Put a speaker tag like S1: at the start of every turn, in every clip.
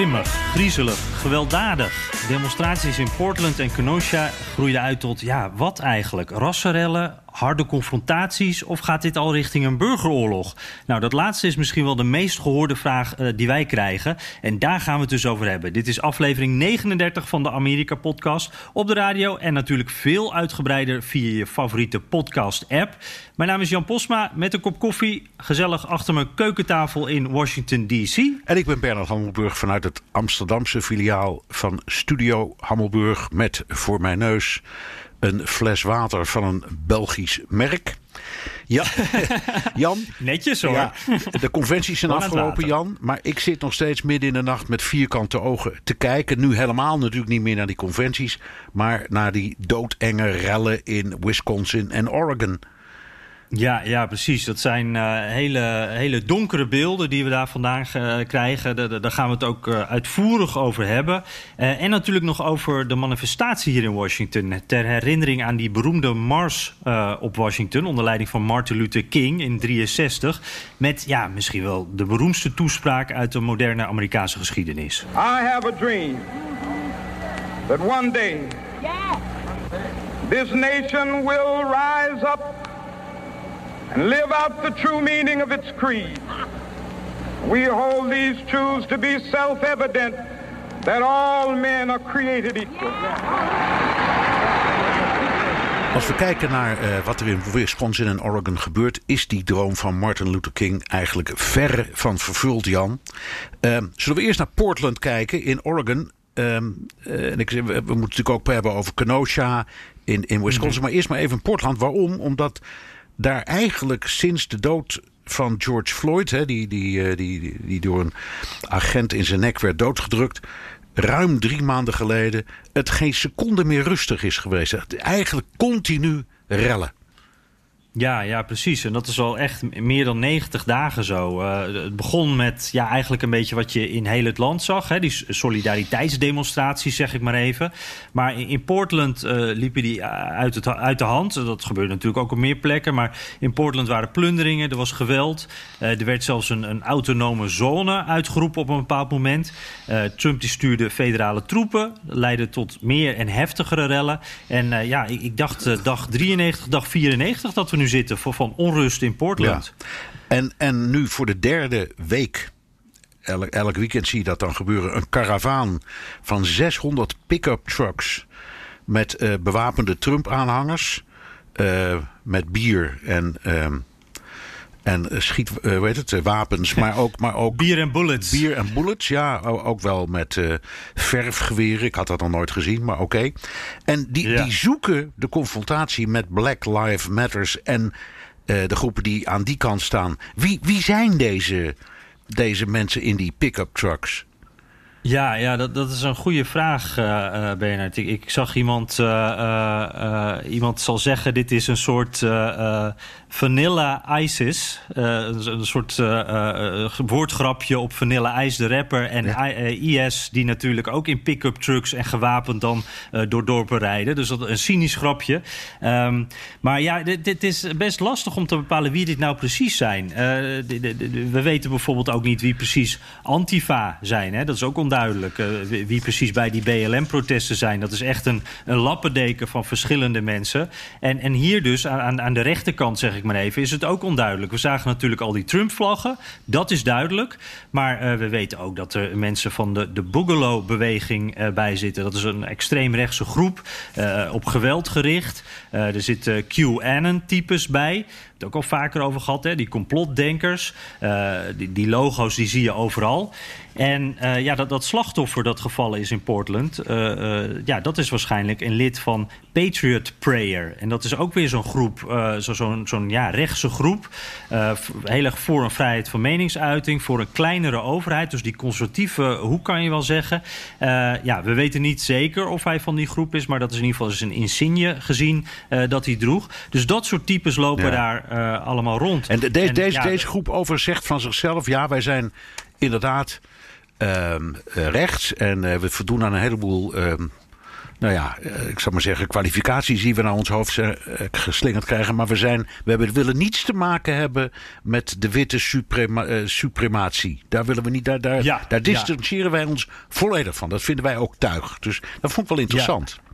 S1: Grimmig, griezelig, gewelddadig. Demonstraties in Portland en Kenosha groeiden uit tot, ja, wat eigenlijk? Rassenrellen, harde confrontaties of gaat dit al richting een burgeroorlog? Nou, dat laatste is misschien wel de meest gehoorde vraag uh, die wij krijgen. En daar gaan we het dus over hebben. Dit is aflevering 39 van de Amerika-podcast op de radio... en natuurlijk veel uitgebreider via je favoriete podcast-app. Mijn naam is Jan Posma met een kop koffie. Gezellig achter mijn keukentafel in Washington, D.C.
S2: En ik ben Bernard Hammelburg vanuit het Amsterdamse filiaal van Studio Hammelburg... met voor mijn neus een fles water van een Belgisch merk. Ja, Jan.
S1: Netjes hoor.
S2: Ja, de conventies zijn afgelopen, Jan. Maar ik zit nog steeds midden in de nacht met vierkante ogen te kijken. Nu helemaal natuurlijk niet meer naar die conventies. Maar naar die doodenge rellen in Wisconsin en Oregon.
S1: Ja, ja, precies. Dat zijn uh, hele, hele donkere beelden die we daar vandaan uh, krijgen. Daar, daar gaan we het ook uh, uitvoerig over hebben. en natuurlijk nog over de manifestatie hier in Washington. Ter herinnering aan die beroemde mars op Washington... onder leiding van Martin Luther King in 63. Met ja, misschien wel de beroemdste toespraak uit de moderne Amerikaanse geschiedenis.
S3: I have a dream that one day this nation will rise up and live out the true meaning of its creed. We hold these truths to be self-evident that all men are created equal.
S2: Als we kijken naar uh, wat er in Wisconsin en Oregon gebeurt, is die droom van Martin Luther King eigenlijk verre van vervuld, Jan. Uh, zullen we eerst naar Portland kijken in Oregon? Uh, en ik, we, we moeten natuurlijk ook hebben over Kenosha in, in Wisconsin. Mm -hmm. Maar eerst maar even Portland. Waarom? Omdat daar eigenlijk sinds de dood van George Floyd, hè, die, die, die, die door een agent in zijn nek werd doodgedrukt, ruim drie maanden geleden, het geen seconde meer rustig is geweest. Eigenlijk continu rellen.
S1: Ja, ja, precies. En dat is al echt meer dan 90 dagen zo. Uh, het begon met ja, eigenlijk een beetje wat je in heel het land zag. Hè? Die solidariteitsdemonstraties, zeg ik maar even. Maar in, Portland uh, liepen die uit, het, uit de hand. Dat gebeurde natuurlijk ook op meer plekken. Maar in Portland waren plunderingen, er was geweld. Er werd zelfs een, een, autonome zone uitgeroepen op een bepaald moment. Trump die stuurde federale troepen. leidde tot meer en heftigere rellen. En ja, ik, ik dacht dag 93, dag 94 dat we nu zitten van onrust in Portland.
S2: En, en nu voor de derde week. Elk, elk weekend zie je dat dan gebeuren. Een karavaan van 600 pick-up trucks. Met uh, bewapende Trump-aanhangers. Uh, met bier en. Uh, en schiet, uh, weet het, wapens, maar ook, maar ook...
S1: Bier en bullets.
S2: Bier en bullets, ja. Ook wel met uh, verfgeweren. Ik had dat nog nooit gezien, maar oké. Okay. En die, ja. die zoeken de confrontatie met Black Lives Matters... en uh, de groepen die aan die kant staan. Wie, wie zijn deze, deze mensen in die pick-up trucks?
S1: Ja, ja dat, dat is een goede vraag, uh, Bernard. Ik, ik zag iemand, uh, iemand zal zeggen... dit is een soort Vanilla ISIS. een, een soort woordgrapje op Vanilla Ice, de rapper. En ja. IS, die natuurlijk ook in pick-up trucks en gewapend dan door dorpen rijden. Dus dat een cynisch grapje. Um, maar ja, dit, dit, is best lastig om te bepalen wie dit nou precies zijn. We weten bijvoorbeeld ook niet wie precies Antifa zijn. Hè? Dat is ook onduidelijk uh, wie, precies bij die BLM-protesten zijn. Dat is echt een, een lappendeken van verschillende mensen. En, en hier dus aan, aan de rechterkant, zeg ik maar even, is het ook onduidelijk. We zagen natuurlijk al die Trump-vlaggen. Dat is duidelijk. Maar uh, we weten ook dat er mensen van de, de Boogaloo-beweging uh, bij zitten. Dat is een extreemrechtse groep op geweld gericht. er zitten QAnon-types bij het ook al vaker over gehad, hè? die complotdenkers. Die, die, logo's die zie je overal. En uh, ja, dat, dat slachtoffer dat gevallen is in Portland, uh, uh, ja, dat is waarschijnlijk een lid van Patriot Prayer. En dat is ook weer zo'n groep, zo'n zo zo'n ja, rechtse groep. heel erg voor een vrijheid van meningsuiting, voor een kleinere overheid. Dus die conservatieve hoe kan je wel zeggen. ja, we weten niet zeker of hij van die groep is, maar dat is in ieder geval zijn insigne gezien dat hij droeg. Dus dat soort types lopen ja. daar allemaal rond.
S2: En, de, de, en deze, ja, deze groep over zegt van zichzelf: ja, wij zijn inderdaad um, rechts. En uh, we voldoen aan een heleboel. Um, nou ja, uh, ik zou maar zeggen, kwalificaties die we naar ons hoofd geslingerd krijgen. Maar we, zijn, we hebben, willen niets te maken hebben met de witte suprema, uh, suprematie. Daar willen we niet, daar, daar, ja, daar distancieren ja. wij ons volledig van. Dat vinden wij ook tuig. Dus dat vond ik wel interessant.
S1: Ja.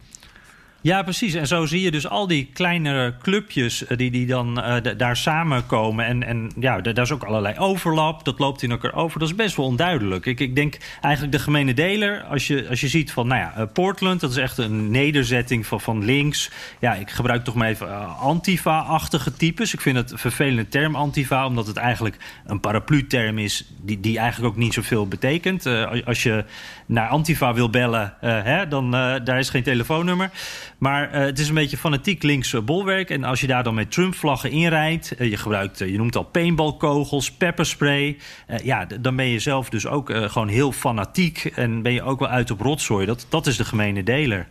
S1: Ja, precies. En zo zie je dus al die kleinere clubjes die, die dan uh, daar samenkomen. En, en ja, daar is ook allerlei overlap. Dat loopt in elkaar over. Dat is best wel onduidelijk. Ik, ik denk eigenlijk de gemene deler, als je, als je ziet van, nou ja, uh, Portland, dat is echt een nederzetting van, van links. Ja, ik gebruik toch maar even antifa-achtige types. Ik vind het een vervelende term antifa, omdat het eigenlijk een paraplu-term is die, die eigenlijk ook niet zoveel betekent. als je naar antifa wil bellen, hè, dan daar is geen telefoonnummer. Maar uh, het is een beetje fanatiek links uh, bolwerk. En als je daar dan met Trump-vlaggen inrijdt... Uh, je gebruikt, je noemt al paintballkogels, pepperspray... ja, dan ben je zelf dus ook gewoon heel fanatiek... en ben je ook wel uit op rotzooi. Dat, dat is de gemene deler.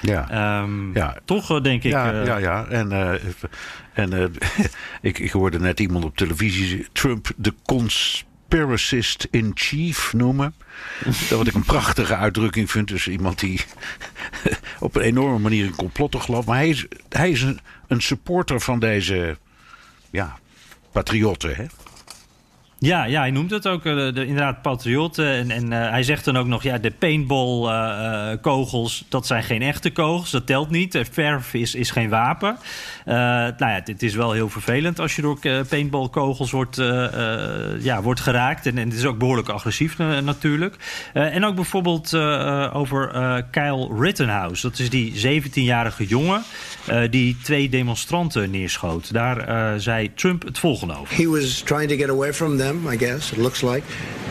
S2: Ja. Um,
S1: ja. Toch, denk ik...
S2: Ja, ja, ja. En, en ik, ik hoorde net iemand op televisie... Trump de conspiracist in chief noemen... Dat wat ik een prachtige uitdrukking vind. Dus iemand die op een enorme manier in complotten gelooft. Maar hij is, hij is een, een supporter van deze ja, patriotten. Hè?
S1: Ja, ja, hij noemt het ook de, inderdaad patriotten. En, en uh, hij zegt dan ook nog, ja, de paintball-kogels, uh, dat zijn geen echte kogels. Dat telt niet. Verf is, is geen wapen. nou ja, het is wel heel vervelend als je door paintball-kogels wordt, ja, wordt geraakt. En, en het is ook behoorlijk agressief natuurlijk. en ook bijvoorbeeld over Kyle Rittenhouse. Dat is die 17-jarige jongen die twee demonstranten neerschoot. Daar zei Trump het volgende over.
S4: He was trying to get away from them. I guess, it looks like.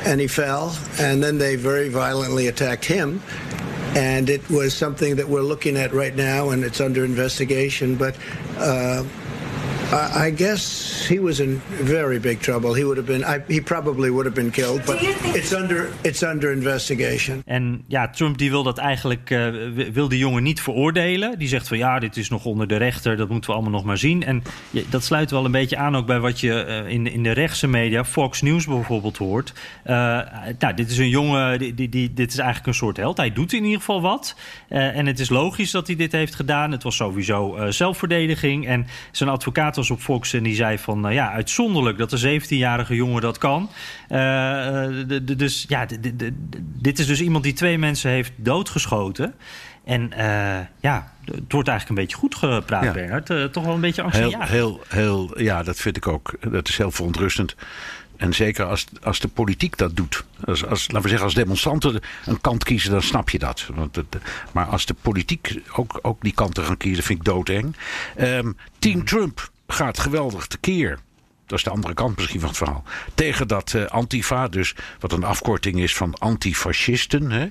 S4: And he fell, and then they very violently attacked him. And it was something that we're looking at right now, and it's under investigation. But uh, I guess he was in very big trouble. He would have been. I, he probably would have been killed. But it's under. It's under investigation.
S1: En ja, Trump die wil dat eigenlijk uh, wil die jongen niet veroordelen. Die zegt van ja, dit is nog onder de rechter. Dat moeten we allemaal nog maar zien. En ja, dat sluit wel een beetje aan ook bij wat je uh, in, in de rechtse media, Fox News bijvoorbeeld, hoort. Uh, nou, dit is een jongen. Die, die, die, dit is eigenlijk een soort held. Hij doet in ieder geval wat. en het is logisch dat hij dit heeft gedaan. Het was sowieso zelfverdediging. En zijn advocaat was op Fox en die zei van... Uh, ja, uitzonderlijk dat een 17-jarige jongen dat kan. Uh, dus ja, dit is dus iemand die twee mensen heeft doodgeschoten. En ja, het wordt eigenlijk een beetje goed gepraat, ja. Bernard. toch wel een beetje angstjaar.
S2: Heel, heel, heel, ja, dat vind ik ook. Dat is heel verontrustend. En zeker als, als de politiek dat doet. Als, als, laten we zeggen, als demonstranten een kant kiezen, dan snap je dat. Want het, maar als de politiek ook, ook die kanten gaan kiezen, vind ik doodeng. Um, team Trump gaat geweldig tekeer. Dat is de andere kant misschien van het verhaal. Tegen dat uh, Antifa, dus wat een afkorting is van antifascisten. Hè?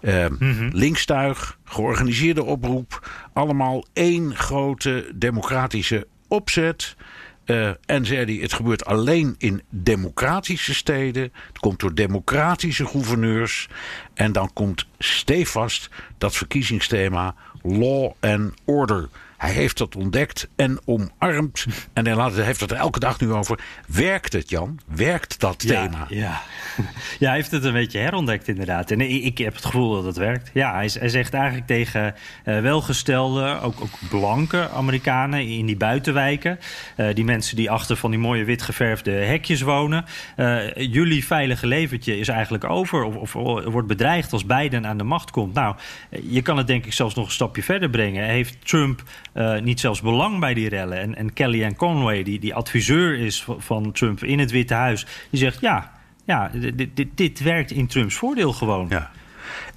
S2: Uh, mm-hmm. Linkstuig, georganiseerde oproep. Allemaal één grote democratische opzet. Uh, en zei hij, het gebeurt alleen in democratische steden. Het komt door democratische gouverneurs. En dan komt stevast dat verkiezingsthema law and order. Hij heeft dat ontdekt en omarmd. En hij heeft het er elke dag nu over. Werkt het, Jan? Werkt dat thema?
S1: Ja, ja, hij heeft het een beetje herontdekt, inderdaad. En ik, ik heb het gevoel dat het werkt. Ja, hij, hij zegt eigenlijk tegen uh, welgestelde, ook, ook blanke Amerikanen in die buitenwijken. Uh, die mensen die achter van die mooie wit geverfde hekjes wonen. Uh, jullie veilige leventje is eigenlijk over. Of, of, wordt bedreigd als Biden aan de macht komt. Nou, je kan het denk ik zelfs nog een stapje verder brengen. Heeft Trump uh, niet zelfs belang bij die rellen. En, en Kellyanne Conway, die, die adviseur is van Trump in het Witte Huis, die zegt ja, ja dit, dit, dit werkt in Trumps voordeel gewoon.
S2: Ja.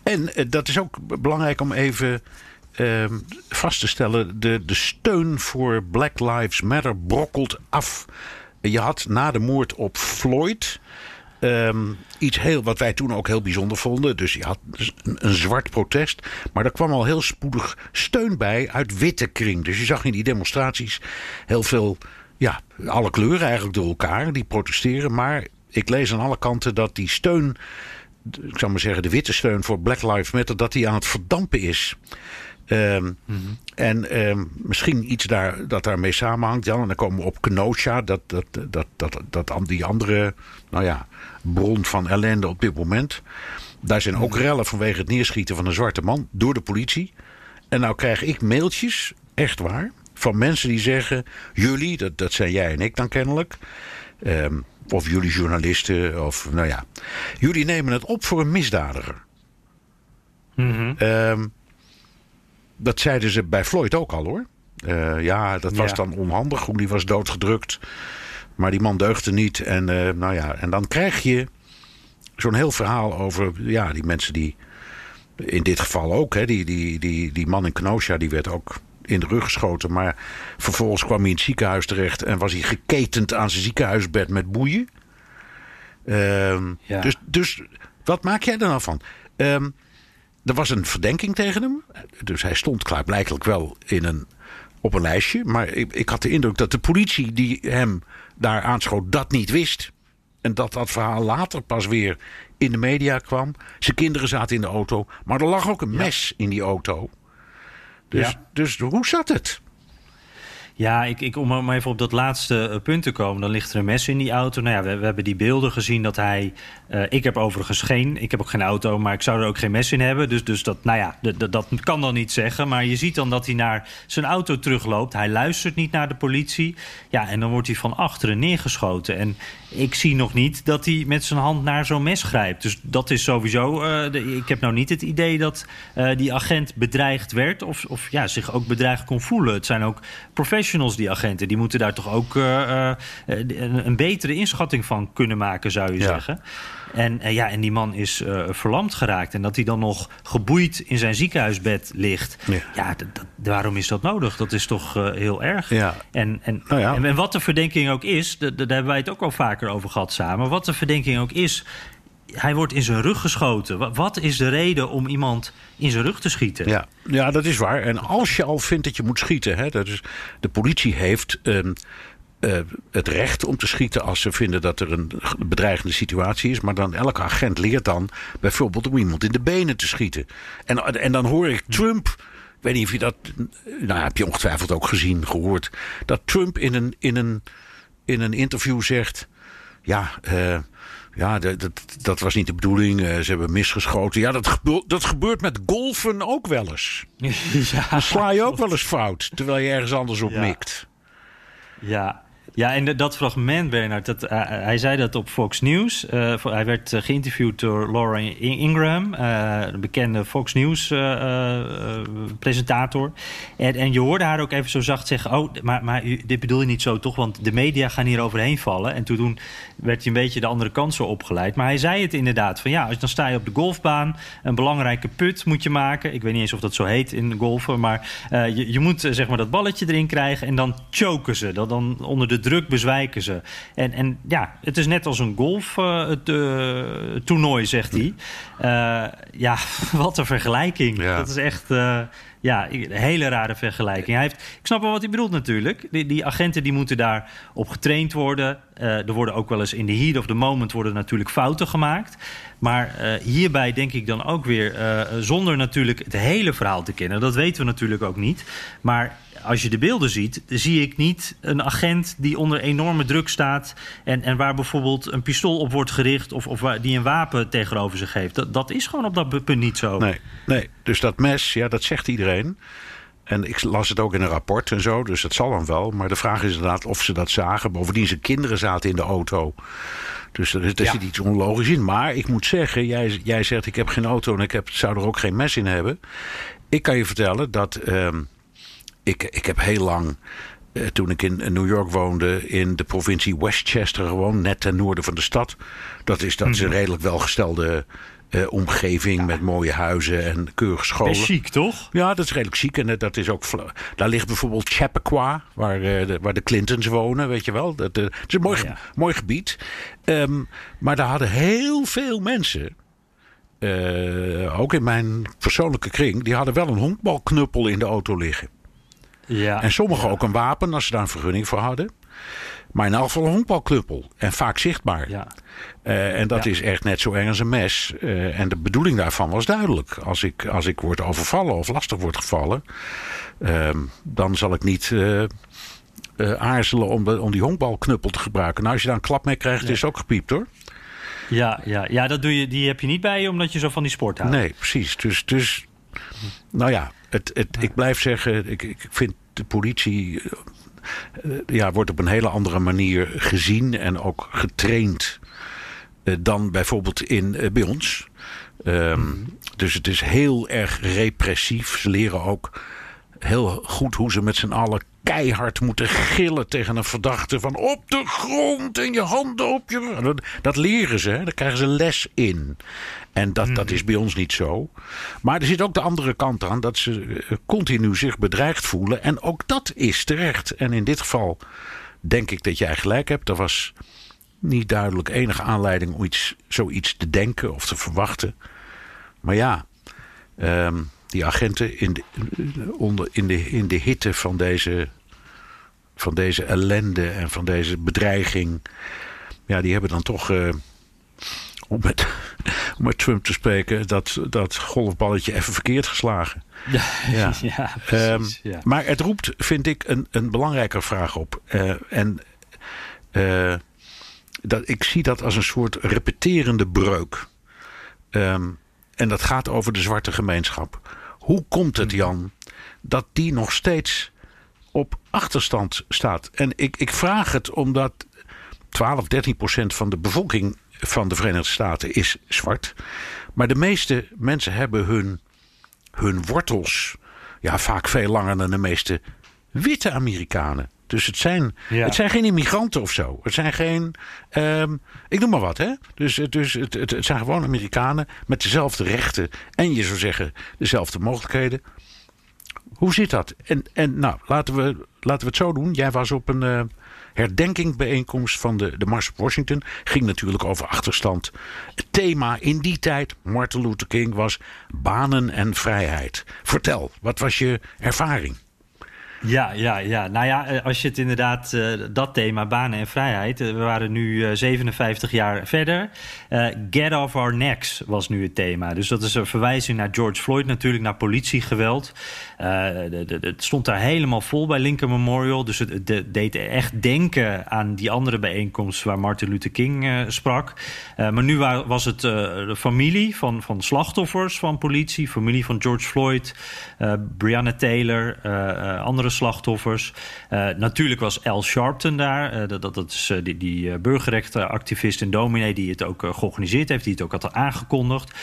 S2: En uh, dat is ook belangrijk om even uh, vast te stellen: de, de steun voor Black Lives Matter brokkelt af. Je had na de moord op Floyd Ehm, iets heel, wat wij toen ook heel bijzonder vonden. Dus je had een, een, zwart protest. Maar er kwam al heel spoedig steun bij uit witte kring. Dus je zag in die demonstraties heel veel, ja, alle kleuren eigenlijk door elkaar. Die protesteren. Maar ik lees aan alle kanten dat die steun, ik zou maar zeggen, de witte steun voor Black Lives Matter, dat die aan het verdampen is. Um, En um, misschien iets daar, dat daarmee samenhangt. Ja, en dan komen we op Kenosha, dat, dat, dat, dat, dat, die andere nou ja, bron van ellende op dit moment. Daar zijn ook rellen vanwege het neerschieten van een zwarte man door de politie. En nou krijg ik mailtjes, echt waar, van mensen die zeggen: jullie, dat, dat zijn jij en ik dan kennelijk. Um, of jullie journalisten, of nou ja. Jullie nemen het op voor een misdadiger. Mm dat zeiden ze bij Floyd ook al hoor. Uh, ja, dat was dan onhandig, die was doodgedrukt. Maar die man deugde niet. En, uh, nou ja, en dan krijg je zo'n heel verhaal over ja, die mensen die. In dit geval ook, hè, die, die, die, die man in Kenosha, die werd ook in de rug geschoten. Maar vervolgens kwam hij in het ziekenhuis terecht en was hij geketend aan zijn ziekenhuisbed met boeien. Uh, ja. dus, dus wat maak jij er nou van? Um, er was een verdenking tegen hem. Dus hij stond klaarblijkelijk wel in een, op een lijstje. Maar ik, ik had de indruk dat de politie die hem daar aanschoot dat niet wist. En dat dat verhaal later pas weer in de media kwam. Zijn kinderen zaten in de auto. Maar er lag ook een mes in die auto. Dus, dus hoe zat het?
S1: Ja, ik, ik, om even op dat laatste eh, punt te komen. Dan ligt er een mes in die auto. Nou ja, we, we hebben die beelden gezien dat hij... Uh, ik heb overigens geen... Ik heb ook geen auto, maar ik zou er ook geen mes in hebben. Dus, dus dat, nou ja, dat kan dan niet zeggen. Maar je ziet dan dat hij naar zijn auto terugloopt. Hij luistert niet naar de politie. Ja, en dan wordt hij van achteren neergeschoten. En ik zie nog niet dat hij met zijn hand naar zo'n mes grijpt. Dus dat is sowieso... Uh, de, ik heb nou niet het idee dat uh, die agent bedreigd werd... Of, of ja, zich ook bedreigd kon voelen. Het zijn ook professionals die agenten. Die moeten daar toch ook een, een, betere inschatting van kunnen maken, zou je zeggen. En, uh, ja, en die man is verlamd geraakt. En dat hij dan nog geboeid in zijn ziekenhuisbed ligt. Ja, waarom is dat nodig? Dat is toch heel erg. Ja. En, en, nou ja. en, en, wat de verdenking ook is, daar hebben wij het ook al vaker over gehad samen. Wat de verdenking ook is, hij wordt in zijn rug geschoten. Wat is de reden om iemand in zijn rug te schieten?
S2: Ja, ja dat is waar. En als je al vindt dat je moet schieten, hè, dat is, de politie heeft. Um, uh, het recht om te schieten als ze vinden dat er een bedreigende situatie is. Maar dan elke agent leert dan bijvoorbeeld om iemand in de benen te schieten. En, en dan hoor ik Trump. Ik weet niet of je dat. Nou, heb je ongetwijfeld ook gezien, gehoord. Dat Trump in een, in een, in een interview zegt. Ja, uh, ja, dat, dat, was niet de bedoeling. Eh, ze hebben misgeschoten. Ja, dat, gebeurt, dat gebeurt met golfen ook wel eens. ja, Dan sla je ook wel eens fout, terwijl je ergens anders op mikt.
S1: Ja, ja, en dat fragment, Bernard, dat, uh, hij zei dat op Fox News. Uh, hij werd geïnterviewd door Laura Ingraham, een bekende Fox News presentator. En, en je hoorde haar ook even zo zacht zeggen: Oh, maar, maar dit bedoel je niet zo toch? Want de media gaan hier overheen vallen. En toen werd hij een beetje de andere kansen opgeleid. Maar hij zei het inderdaad: van ja, dan sta je op de golfbaan, een belangrijke put moet je maken. Ik weet niet eens of dat zo heet in golfen, maar je, je moet zeg maar dat balletje erin krijgen en dan choken ze. Dan onder de druk bezwijken ze. En, en ja, het is net als een golftoernooi, uh, zegt hij. Uh, ja, wat een vergelijking. Dat is echt... Ja, een hele rare vergelijking. Hij heeft, ik snap wel wat hij bedoelt natuurlijk. Die, die agenten die moeten daar op getraind worden. Uh, er worden ook wel eens in de heat of the moment worden natuurlijk fouten gemaakt. Maar uh, hierbij denk ik dan ook weer, uh, zonder natuurlijk het hele verhaal te kennen. Dat weten we natuurlijk ook niet. Maar als je de beelden ziet, zie ik niet een agent die onder enorme druk staat. En, en waar bijvoorbeeld een pistool op wordt gericht. of, of die een wapen tegenover zich heeft. Dat, dat is gewoon op dat punt niet zo.
S2: Nee, nee, dus dat mes, ja, dat zegt iedereen. En ik las het ook in een rapport en zo, dus dat zal dan wel. Maar de vraag is inderdaad of ze dat zagen. Bovendien, zijn kinderen zaten in de auto. Dus er, er zit iets onlogisch in. Maar ik moet zeggen, jij, jij zegt ik heb geen auto en ik heb, zou er ook geen mes in hebben. Ik kan je vertellen dat um, ik, ik heb heel lang uh, toen ik in New York woonde, in de provincie Westchester gewoon, net ten noorden van de stad. Dat is, dat is een mhm. redelijk welgestelde eh, omgeving met mooie huizen en keurige scholen.
S1: Best chic, toch?
S2: Ja, dat is redelijk chic. En dat is ook. Daar ligt bijvoorbeeld Chappaqua, waar, eh, de, waar de Clintons wonen, weet je wel. Dat, het is een mooi,
S1: Oh, ja.
S2: mooi gebied. Ehm, maar daar hadden heel veel mensen. eh, ook in mijn persoonlijke kring, die hadden wel een honkbalknuppel in de auto liggen.
S1: Ja.
S2: En sommigen ook een wapen als ze daar een vergunning voor hadden. Maar in elk geval een honkbalknuppel. En vaak zichtbaar.
S1: Ja.
S2: Eh, en dat
S1: Ja.
S2: is echt net zo erg als een mes. Eh, en de bedoeling daarvan was duidelijk. Als ik, als ik word overvallen of lastig word gevallen, ehm, dan zal ik niet eh, aarzelen om, de, om die honkbalknuppel te gebruiken. Nou, als je daar een klap mee krijgt, is het ook gepiept hoor.
S1: Ja, ja, ja dat doe je, die heb je niet bij je omdat je zo van die sport houdt.
S2: Nee, precies. Dus, dus nou ja, het, het, ik blijf zeggen, ik, ik vind de politie ja, wordt op een hele andere manier gezien en ook getraind dan bijvoorbeeld in, eh, bij ons. Ehm, Dus het is heel erg repressief. Ze leren ook heel goed hoe ze met z'n allen keihard moeten gillen tegen een verdachte van op de grond en je handen op je. Dat, dat leren ze, hè. daar krijgen ze les in. En dat, dat is bij ons niet zo. Maar er zit ook de andere kant aan dat ze eh, continu zich bedreigd voelen. En ook dat is terecht. En in dit geval denk ik dat jij gelijk hebt. Er was niet duidelijk enige aanleiding om iets, zoiets te denken of te verwachten. Maar ja, ehm, die agenten in de, onder, in, de, in de hitte van deze, van deze ellende en van deze bedreiging. Ja, die hebben dan toch, eh, om, met, om met Trump te spreken, dat, dat golfballetje even verkeerd geslagen.
S1: Ja,
S2: Ja.
S1: ja,
S2: Ehm,
S1: precies. ja.
S2: Maar het roept, vind ik, een, een belangrijke vraag op. Eh, en eh, dat, ik zie dat als een soort repeterende breuk. Ehm, en dat gaat over de zwarte gemeenschap. Hoe komt het, Jan, dat die nog steeds op achterstand staat? En ik, ik vraag het omdat 12, 13 procent van de bevolking van de Verenigde Staten is zwart. Maar de meeste mensen hebben hun, hun wortels ja, vaak veel langer dan de meeste witte Amerikanen. Dus het zijn,
S1: Ja.
S2: het zijn geen immigranten of zo. Het zijn geen. ehm, ik noem maar wat, hè? Dus, dus het, het, het zijn gewoon Amerikanen met dezelfde rechten. En je zou zeggen, dezelfde mogelijkheden. Hoe zit dat? En, en nou, laten we, laten we het zo doen. Jij was op een eh herdenkingbijeenkomst van de, de Mars op Washington. Ging natuurlijk over achterstand. Het thema in die tijd, Martin Luther King, was banen en vrijheid. Vertel, wat was je ervaring?
S1: Ja, ja, ja. Nou ja, eh, als je het inderdaad, eh, dat thema, banen en vrijheid. eh, we waren nu eh, 57 jaar verder. Get off our necks was nu het thema. Dus dat is een verwijzing naar George Floyd, natuurlijk, naar politiegeweld. Eh, het stond daar helemaal vol bij Lincoln Memorial. Dus het, het de- deed echt denken aan die andere bijeenkomst waar Martin Luther King eh, sprak. Eh, maar nu wa- was het de familie van, van slachtoffers van politie, familie van George Floyd, Breonna Taylor, andere slachtoffers. Natuurlijk was Al Sharpton daar. dat, dat, dat is die, die burgerrechtenactivist en dominee die het ook georganiseerd heeft, die het ook had aangekondigd.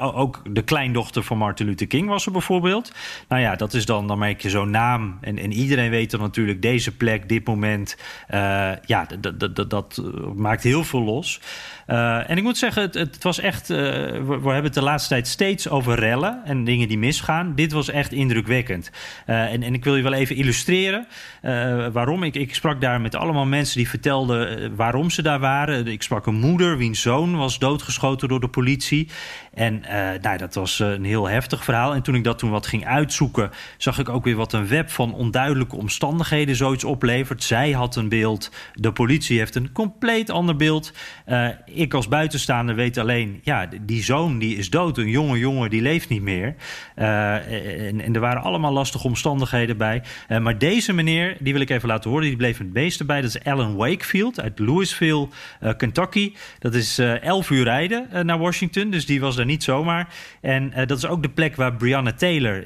S1: Ook de kleindochter van Martin Luther King was er bijvoorbeeld. Nou ja, dat is dan, dan merk je zo'n naam. En, en iedereen weet dan natuurlijk deze plek, dit moment. eh, ja, dat, maakt heel veel los. Eh, en ik moet zeggen, het, het was echt. eh, we, hebben het de laatste tijd steeds over rellen en dingen die misgaan. Dit was echt indrukwekkend. En, en ik wil je wel even illustreren waarom. Ik, ik sprak daar met allemaal mensen die vertelden waarom ze daar waren. Ik sprak een moeder wiens zoon was doodgeschoten door de politie. En nou, dat was een heel heftig verhaal. En toen ik dat toen wat ging uitzoeken, zag ik ook weer wat een web van onduidelijke omstandigheden zoiets oplevert. Zij had een beeld, de politie heeft een compleet ander beeld. Eh, ik als buitenstaander weet alleen, ja, die zoon die is dood. Een jonge jongen die leeft niet meer. Eh, en, er waren allemaal lastige omstandigheden bij. Eh, maar deze meneer, die wil ik even laten horen, die bleef het meeste bij. Dat is Alan Wakefield uit Louisville, Kentucky. Dat is eh 11 uur rijden naar Washington, dus die was daar niet zomaar. En dat is ook de plek waar Breonna Taylor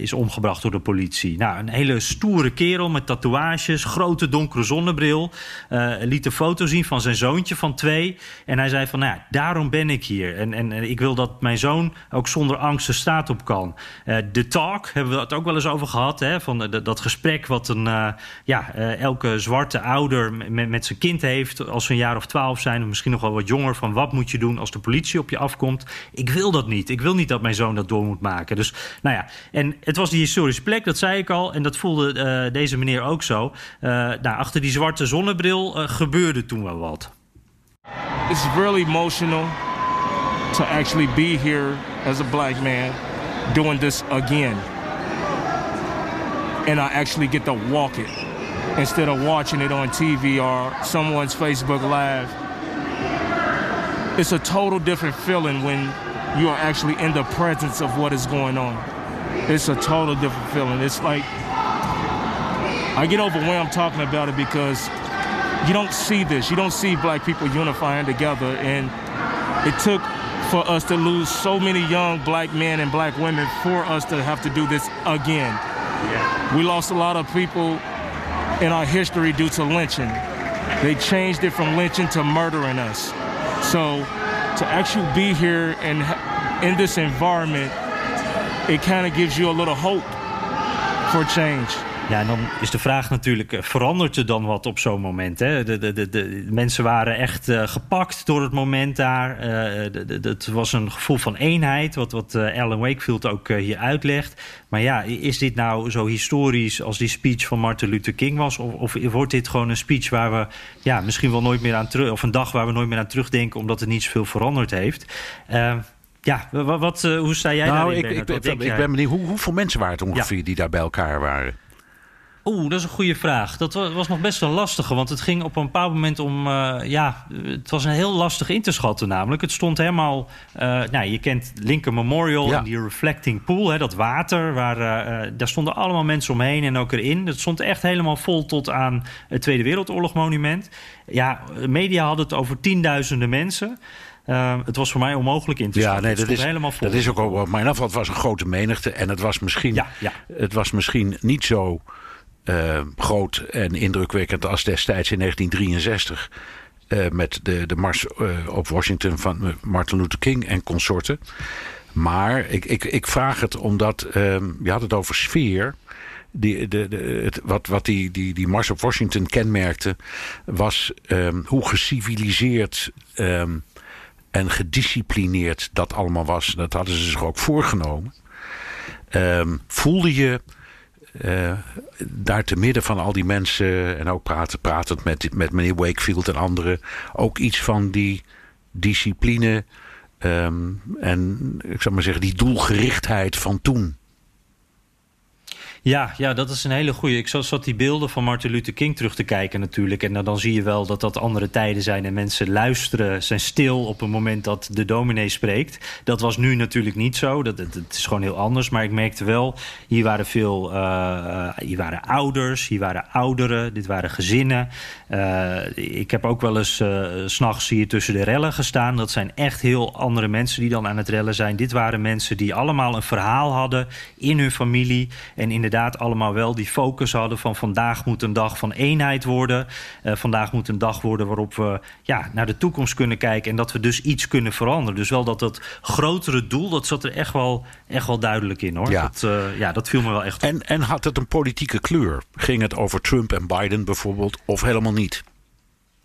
S1: is omgebracht door de politie. Nou, een hele stoere kerel met tatoeages, grote donkere zonnebril. Eh, liet een foto zien van zijn zoontje van twee. En hij zei van, nou ja, daarom ben ik hier. En, en, ik wil dat mijn zoon ook zonder angst de straat op kan. Eh, De talk, hebben we het ook wel eens over gehad. Hè? Van, van dat gesprek wat een, ja, elke zwarte ouder met, met zijn kind heeft als ze een jaar of twaalf zijn, of misschien nog wel wat jonger, van wat moet je doen als de politie op je afkomt. Ik wil dat niet. Ik wil niet dat mijn zoon dat door moet maken. Dus nou ja, en het was die historische plek, dat zei ik al, en dat voelde deze meneer ook zo. nou, achter die zwarte zonnebril gebeurde toen wel wat.
S5: It's really emotional to actually be here as a black man doing this again. And I actually get to walk it instead of watching it on TV or someone's Facebook Live. It's a total different feeling when you are actually in the presence of what is going on. It's a total different feeling. It's like I get overwhelmed talking about it because you don't see this. You don't see black people unifying together. And it took for us to lose so many young black men and black women for us to have to do this again. Yeah. We lost a lot of people in our history due to lynching. They changed it from lynching to murdering us. So to actually be here and in this environment, it kind of gives you a little hope for change.
S1: Ja, en dan is de vraag natuurlijk, eh, verandert er dan wat op zo'n moment? Hè? De, de, de, de, mensen waren echt uh, gepakt door het moment daar. Uh, het was een gevoel van eenheid, wat, wat Alan Wakefield ook hier uitlegt. Maar ja, is dit nou zo historisch als die speech van Martin Luther King was? Of, of wordt dit gewoon een speech waar we ja, misschien wel nooit meer aan terug... of een dag waar we nooit meer aan terugdenken... omdat het niet zoveel veranderd heeft? Ja, wat, hoe sta jij nou, daarin?
S2: Ik, ik, ik, ben benieuwd, hoe, hoeveel mensen waren het ongeveer die daar bij elkaar waren?
S1: Oeh, dat is een goede vraag. Dat was nog best wel lastige, want het ging op een bepaald moment om... Uh, ja, het was een heel lastig in te schatten namelijk. Het stond helemaal... Uh, nou, je kent Lincoln Memorial en die reflecting pool, hè, dat water. Waar, uh, daar stonden allemaal mensen omheen en ook erin. Het stond echt helemaal vol tot aan het Tweede Wereldoorlog monument. Ja, media hadden het over tienduizenden mensen... Uh, het was voor mij onmogelijk in te schatten. Ja, nee, dat is helemaal vol.
S2: Dat is ook, maar in ieder geval, het was een grote menigte. En het was misschien, ja, ja. Het was misschien niet zo uh, groot en indrukwekkend als destijds in 1963. Uh, met de, de mars uh, op Washington van Martin Luther King en consorten. Maar ik, ik, ik vraag het omdat, ehm, je had het over sfeer. Die, de, de, het, wat wat die, die, die mars op Washington kenmerkte, was um, hoe geciviliseerd um, en gedisciplineerd dat allemaal was. Dat hadden ze zich ook voorgenomen. voelde je uh, daar te midden van al die mensen en ook praten, pratend met, met meneer Wakefield en anderen, ook iets van die discipline um, en ik zou maar zeggen, die doelgerichtheid van toen.
S1: Ja, ja, dat is een hele goede. Ik zat die beelden van Martin Luther King terug te kijken natuurlijk. En dan, dan zie je wel dat dat andere tijden zijn. En mensen luisteren, zijn stil op het moment dat de dominee spreekt. Dat was nu natuurlijk niet zo. Dat, is gewoon heel anders. Maar ik merkte wel, hier waren veel... Uh, hier waren ouders, hier waren ouderen. Dit waren gezinnen. Uh, ik heb ook wel eens uh, s'nachts hier tussen de rellen gestaan. Dat zijn echt heel andere mensen die dan aan het rellen zijn. Dit waren mensen die allemaal een verhaal hadden in hun familie. En inderdaad inderdaad allemaal wel die focus hadden van vandaag moet een dag van eenheid worden. Uh, vandaag moet een dag worden waarop we ja, naar de toekomst kunnen kijken en dat we dus iets kunnen veranderen. Dus wel dat dat grotere doel, dat zat er echt wel, echt wel duidelijk in hoor. Ja. Dat, uh, ja, dat viel me wel echt
S2: op. En, en had het een politieke kleur? Ging het over Trump en Biden bijvoorbeeld of helemaal niet?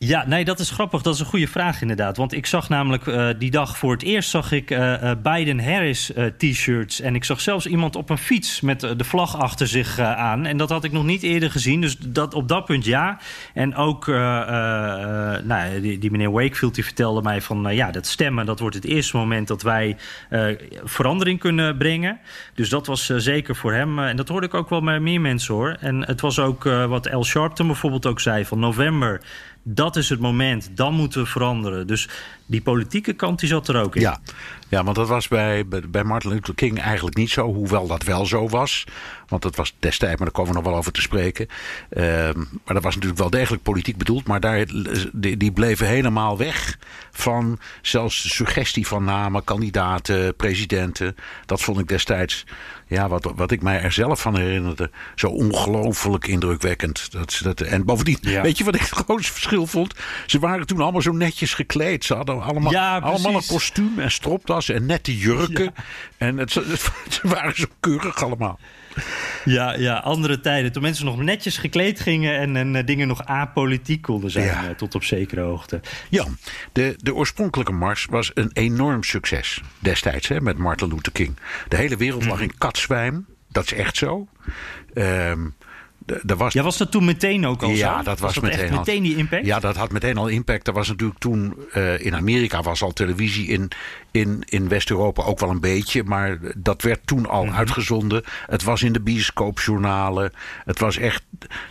S1: Ja, nee, dat is grappig. Dat is een goede vraag inderdaad. Want ik zag namelijk uh, die dag voor het eerst zag ik uh, uh, Biden-Harris t-shirts. En ik zag zelfs iemand op een fiets met de vlag achter zich aan. En dat had ik nog niet eerder gezien. Dus dat, op dat punt ja. En ook nou, die, meneer Wakefield die vertelde mij van... ja, dat stemmen, dat wordt het eerste moment dat wij verandering kunnen brengen. Dus dat was zeker voor hem. en dat hoorde ik ook wel bij meer mensen hoor. En het was ook wat Al Sharpton bijvoorbeeld ook zei van november dat is het moment, dan moeten we veranderen. Dus die politieke kant die zat er ook in.
S2: Ja, ja want dat was bij, bij Martin Luther King eigenlijk niet zo, hoewel dat wel zo was. Want dat was destijds, maar daar komen we nog wel over te spreken. Uh, maar dat was natuurlijk wel degelijk politiek bedoeld. Maar daar, die, die bleven helemaal weg van zelfs de suggestie van namen, kandidaten, presidenten. Dat vond ik destijds ja, wat, wat ik mij er zelf van herinnerde, zo ongelooflijk indrukwekkend. Dat, dat, en bovendien, weet je wat ik het grootste verschil vond? Ze waren toen allemaal zo netjes gekleed. Ze hadden allemaal, allemaal een kostuum en stropdas en nette jurken. En het, ze waren zo keurig allemaal.
S1: Ja, ja, andere tijden. Toen mensen nog netjes gekleed gingen en, en eh, dingen nog apolitiek konden zijn,
S2: Ja.
S1: eh, tot op zekere hoogte.
S2: Jan, de, de oorspronkelijke mars was een enorm succes destijds hè, met Martin Luther King. De hele wereld lag in katzwijm. Dat is echt zo. De- er was
S1: Ja, was dat toen meteen ook al zo?
S2: Ja, dat was, meteen,
S1: echt
S2: al-
S1: meteen die impact?
S2: Ja, dat had meteen al impact. Er was natuurlijk toen eh, in Amerika was al televisie in, in, in West-Europa ook wel een beetje, maar dat werd toen al
S1: Mhm.
S2: uitgezonden. Het was in de bioscoopjournalen. Het was echt,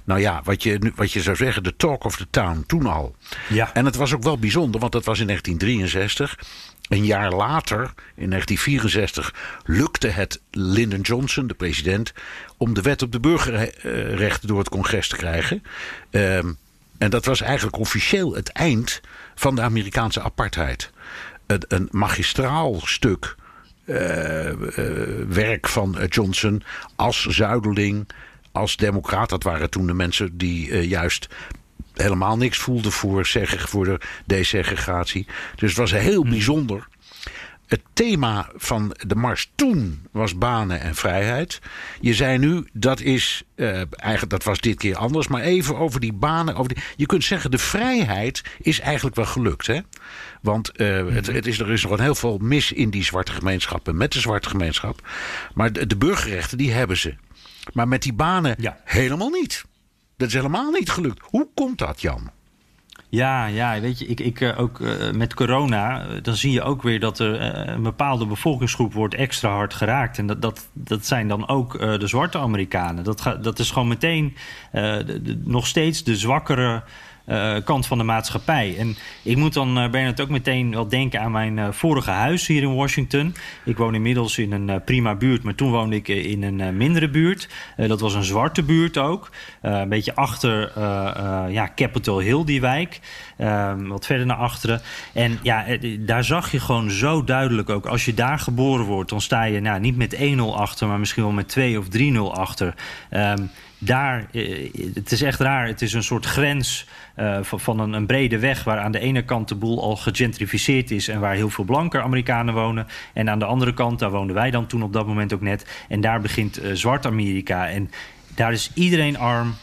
S2: nou ja, wat je, wat je zou zeggen, de talk of the town toen al.
S1: Ja.
S2: En het was ook wel bijzonder, want het was in 1963. Een jaar later, in 1964, lukte het Lyndon Johnson, de president, om de wet op de burgerrechten door het congres te krijgen. Ehm, en dat was eigenlijk officieel het eind van de Amerikaanse apartheid. Een, een magistraal stuk eh, eh, werk van eh, Johnson als zuideling, als democraat. Dat waren toen de mensen die juist helemaal niks voelden voor, zeg, voor de desegregatie. Dus het was heel bijzonder. Het thema van de mars toen was banen en vrijheid. Je zei nu, dat is eh, eigenlijk, dat was dit keer anders. Maar even over die banen. Over die, je kunt zeggen, de vrijheid is eigenlijk wel gelukt. Hè? Want eh, het, het is, er is nog een heel veel mis in die zwarte gemeenschappen. Met de zwarte gemeenschap. Maar de, de burgerrechten, die hebben ze. Maar met die banen
S1: Ja.
S2: helemaal niet. Dat is helemaal niet gelukt. Hoe komt dat, Jan?
S1: Ja, ja, weet je, ik, ik eh, ook eh, met corona, eh, dan zie je ook weer dat er een bepaalde bevolkingsgroep wordt extra hard geraakt. En dat, dat, dat zijn dan ook de zwarte Amerikanen. Dat, ga, dat is gewoon meteen nog steeds de zwakkere eh, kant van de maatschappij. En ik moet dan, eh Bernard, ook meteen wel denken aan mijn eh, vorige huis hier in Washington. Ik woon inmiddels in een prima buurt, maar toen woonde ik in een mindere buurt. Dat was een zwarte buurt ook. Een beetje achter ja, Capitol Hill, die wijk. Ehm, wat verder naar achteren. En ja, daar zag je gewoon zo duidelijk ook. Als je daar geboren wordt, dan sta je nou, niet met 1-0 achter, maar misschien wel met 2 of 3-0 achter. Ehm, daar, eh, het is echt raar. Het is een soort grens eh, van, een, een brede weg... waar aan de ene kant de boel al gegentrificeerd is... en waar heel veel blanke Amerikanen wonen. En aan de andere kant, daar woonden wij dan toen op dat moment ook net... en daar begint eh, Zwart-Amerika. En daar is iedereen arm...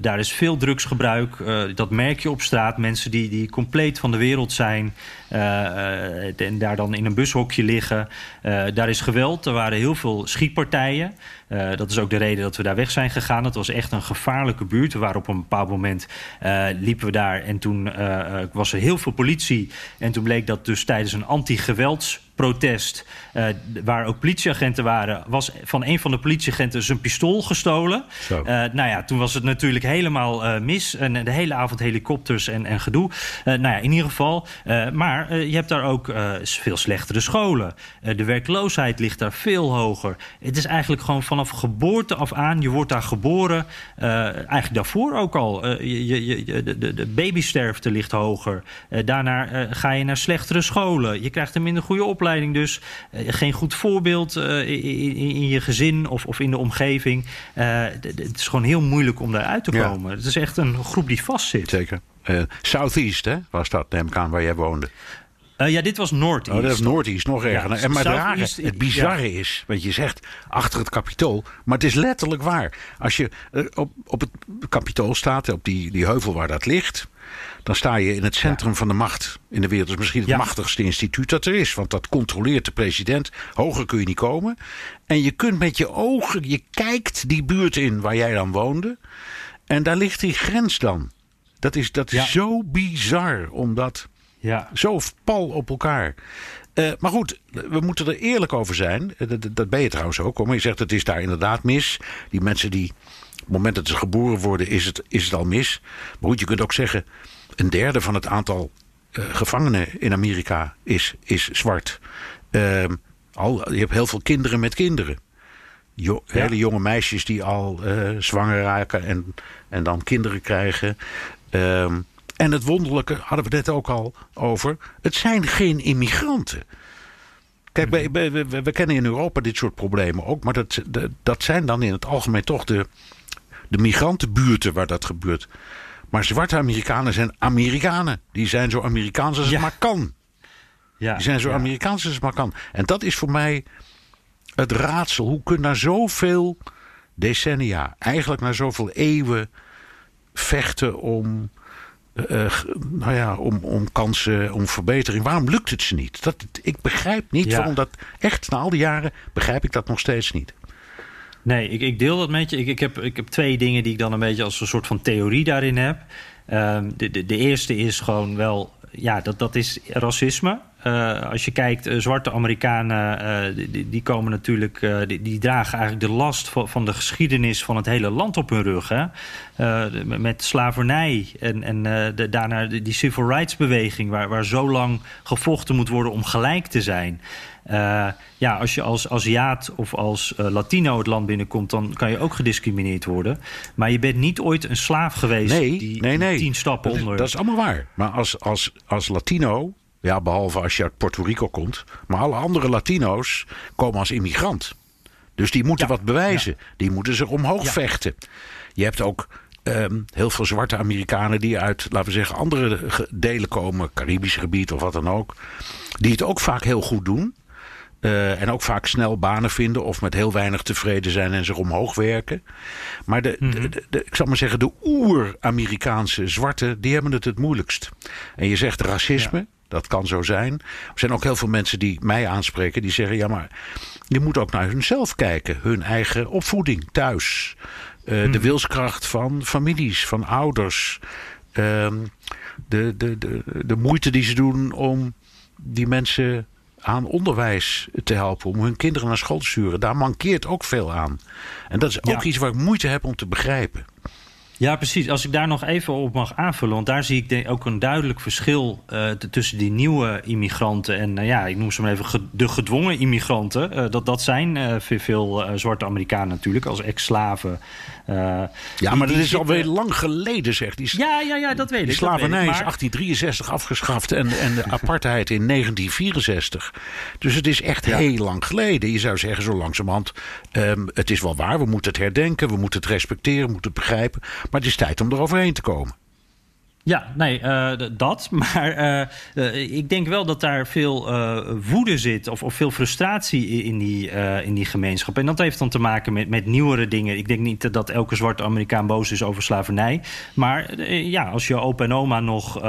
S1: Daar is veel drugsgebruik. dat merk je op straat. Mensen die, die compleet van de wereld zijn. en daar dan in een bushokje liggen. Daar is geweld. Er waren heel veel schietpartijen. Eh, dat is ook de reden dat we daar weg zijn gegaan. Het was echt een gevaarlijke buurt. Waren op een bepaald moment eh, liepen we daar. En toen eh, was er heel veel politie. En toen bleek dat dus tijdens een anti-geweldsprotest... waar ook politieagenten waren... was van een van de politieagenten zijn pistool gestolen. Nou ja, toen was het natuurlijk helemaal mis. En de hele avond helikopters en, en gedoe. Nou ja, in ieder geval. maar je hebt daar ook veel slechtere scholen. De werkloosheid ligt daar veel hoger. Het is eigenlijk gewoon vanaf geboorte af aan. Je wordt daar geboren. eh, eigenlijk daarvoor ook al. Eh, je, je, je- de, de, babysterfte ligt hoger. Eh, daarna ga je naar slechtere scholen. Je krijgt een minder goede opleiding dus. Geen goed voorbeeld in, in, in je gezin of, of in de omgeving. Het is gewoon heel moeilijk om daaruit te
S2: Ja.
S1: komen. Het is echt een groep die vastzit.
S2: Zeker. Southeast, hè, was dat, neem ik aan, waar jij woonde.
S1: Eh, ja, dit was Noord.
S2: Oh, dat is Noordeast, nog erger.
S1: Ja,
S2: en maar het, rare, het bizarre is, wat je zegt, achter het kapitool. Maar het is letterlijk waar. Als je eh, op, op het kapitool staat, op die, die heuvel waar dat ligt... dan sta je in het centrum van de macht in de wereld. Dat is misschien het machtigste instituut dat er is. Want dat controleert de president. Hoger kun je niet komen. En je kunt met je ogen, je kijkt die buurt in waar jij dan woonde... en daar ligt die grens dan. Dat is, dat is zo bizar, omdat...
S1: Ja.
S2: Zo pal op elkaar. Eh, maar goed, we moeten er eerlijk over zijn. Eh, Dat, dat ben je trouwens ook. hoor. Maar je zegt het is daar inderdaad mis. Die mensen die op het moment dat ze geboren worden, is het, is het al mis. Maar goed, je kunt ook zeggen, een derde van het aantal eh, gevangenen in Amerika is, is zwart. Ehm, al, je hebt heel veel kinderen met kinderen. Jo-
S1: Ja.
S2: Hele jonge meisjes die al zwanger raken en, en dan kinderen krijgen. Ehm, en het wonderlijke hadden we net ook al over. Het zijn geen immigranten. Kijk, we, we, we kennen in Europa dit soort problemen ook. Maar dat, dat- dat zijn dan in het algemeen toch de, de migrantenbuurten waar dat gebeurt. Maar zwarte Amerikanen zijn Amerikanen. Die zijn zo Amerikaans als het
S1: Ja.
S2: maar kan.
S1: Ja.
S2: Die zijn zo
S1: ja.
S2: Amerikaans als het maar kan. En dat is voor mij het raadsel. Hoe kun je na zoveel decennia, eigenlijk na zoveel eeuwen, vechten om, uh, nou ja, om, om kansen, om verbetering. Waarom lukt het ze niet? Dat, ik begrijp niet ja. waarom dat. Echt, na al die jaren begrijp ik dat nog steeds niet.
S1: Nee, ik, ik deel dat met je. Ik, ik, heb, ik heb twee dingen die ik dan een beetje als een soort van theorie daarin heb. Um, de, de, de eerste is gewoon wel, ja, dat, dat is racisme. Uh, als je kijkt, uh, zwarte Amerikanen, uh, die, die, komen natuurlijk, die, die, dragen eigenlijk de last van, van, de geschiedenis van het hele land op hun rug. Hè? met slavernij en, en de, daarna die civil rights beweging, waar, waar zo lang gevochten moet worden om gelijk te zijn. ja, als je als Aziat of als Latino het land binnenkomt, dan kan je ook gediscrimineerd worden. Maar je bent niet ooit een slaaf geweest
S2: nee,
S1: die,
S2: nee, nee.
S1: tien stappen
S2: dat,
S1: onder.
S2: Dat is allemaal waar. Maar als, als, als Latino ja, behalve als je uit Puerto Rico komt. Maar alle andere Latino's komen als immigrant. Dus die moeten wat bewijzen. Die moeten zich omhoog vechten. Je hebt ook um, heel veel zwarte Amerikanen die uit, laten we zeggen, andere delen komen. Caribisch gebied of wat dan ook. Die het ook vaak heel goed doen. Uh, en ook vaak snel banen vinden of met heel weinig tevreden zijn en zich omhoog werken. Maar de, mm -hmm. de, de, de, ik zal maar zeggen, de oer-Amerikaanse zwarten, die hebben het het moeilijkst. En je zegt racisme. Dat kan zo zijn. Er zijn ook heel veel mensen die mij aanspreken. Die zeggen, ja maar je moet ook naar hunzelf kijken. Hun eigen opvoeding thuis. Uh, hmm. De wilskracht van families, van ouders. Uh, de, de, de, de moeite die ze doen om die mensen aan onderwijs te helpen. Om hun kinderen naar school te sturen. Daar mankeert ook veel aan. En dat is ook ja. iets waar ik moeite heb om te begrijpen.
S1: Ja, precies. Als ik daar nog even op mag aanvullen, want daar zie ik ook een duidelijk verschil uh, tussen die nieuwe immigranten en, uh, ja, ik noem ze maar even de gedwongen immigranten. Uh, dat, dat zijn veel, veel zwarte Amerikanen natuurlijk, als ex-slaven.
S2: Ja, die, maar dat is alweer lang geleden, zeg. Die,
S1: ja, ja, ja, dat weet ik.
S2: Die slavernij is 1863 afgeschaft en, en de apartheid in 1964. Dus het is echt ja. heel lang geleden. Je zou zeggen, zo langzamerhand, um, het is wel waar, we moeten het herdenken, we moeten het respecteren, we moeten het begrijpen. Maar het is tijd om eroverheen te komen.
S1: Ja, nee, uh, dat. Maar uh, uh, ik denk wel dat daar veel woede zit of, of, veel frustratie in die, in die gemeenschap. En dat heeft dan te maken met, met nieuwere dingen. Ik denk niet dat elke zwarte Amerikaan boos is over slavernij. Maar ja, als je opa en oma nog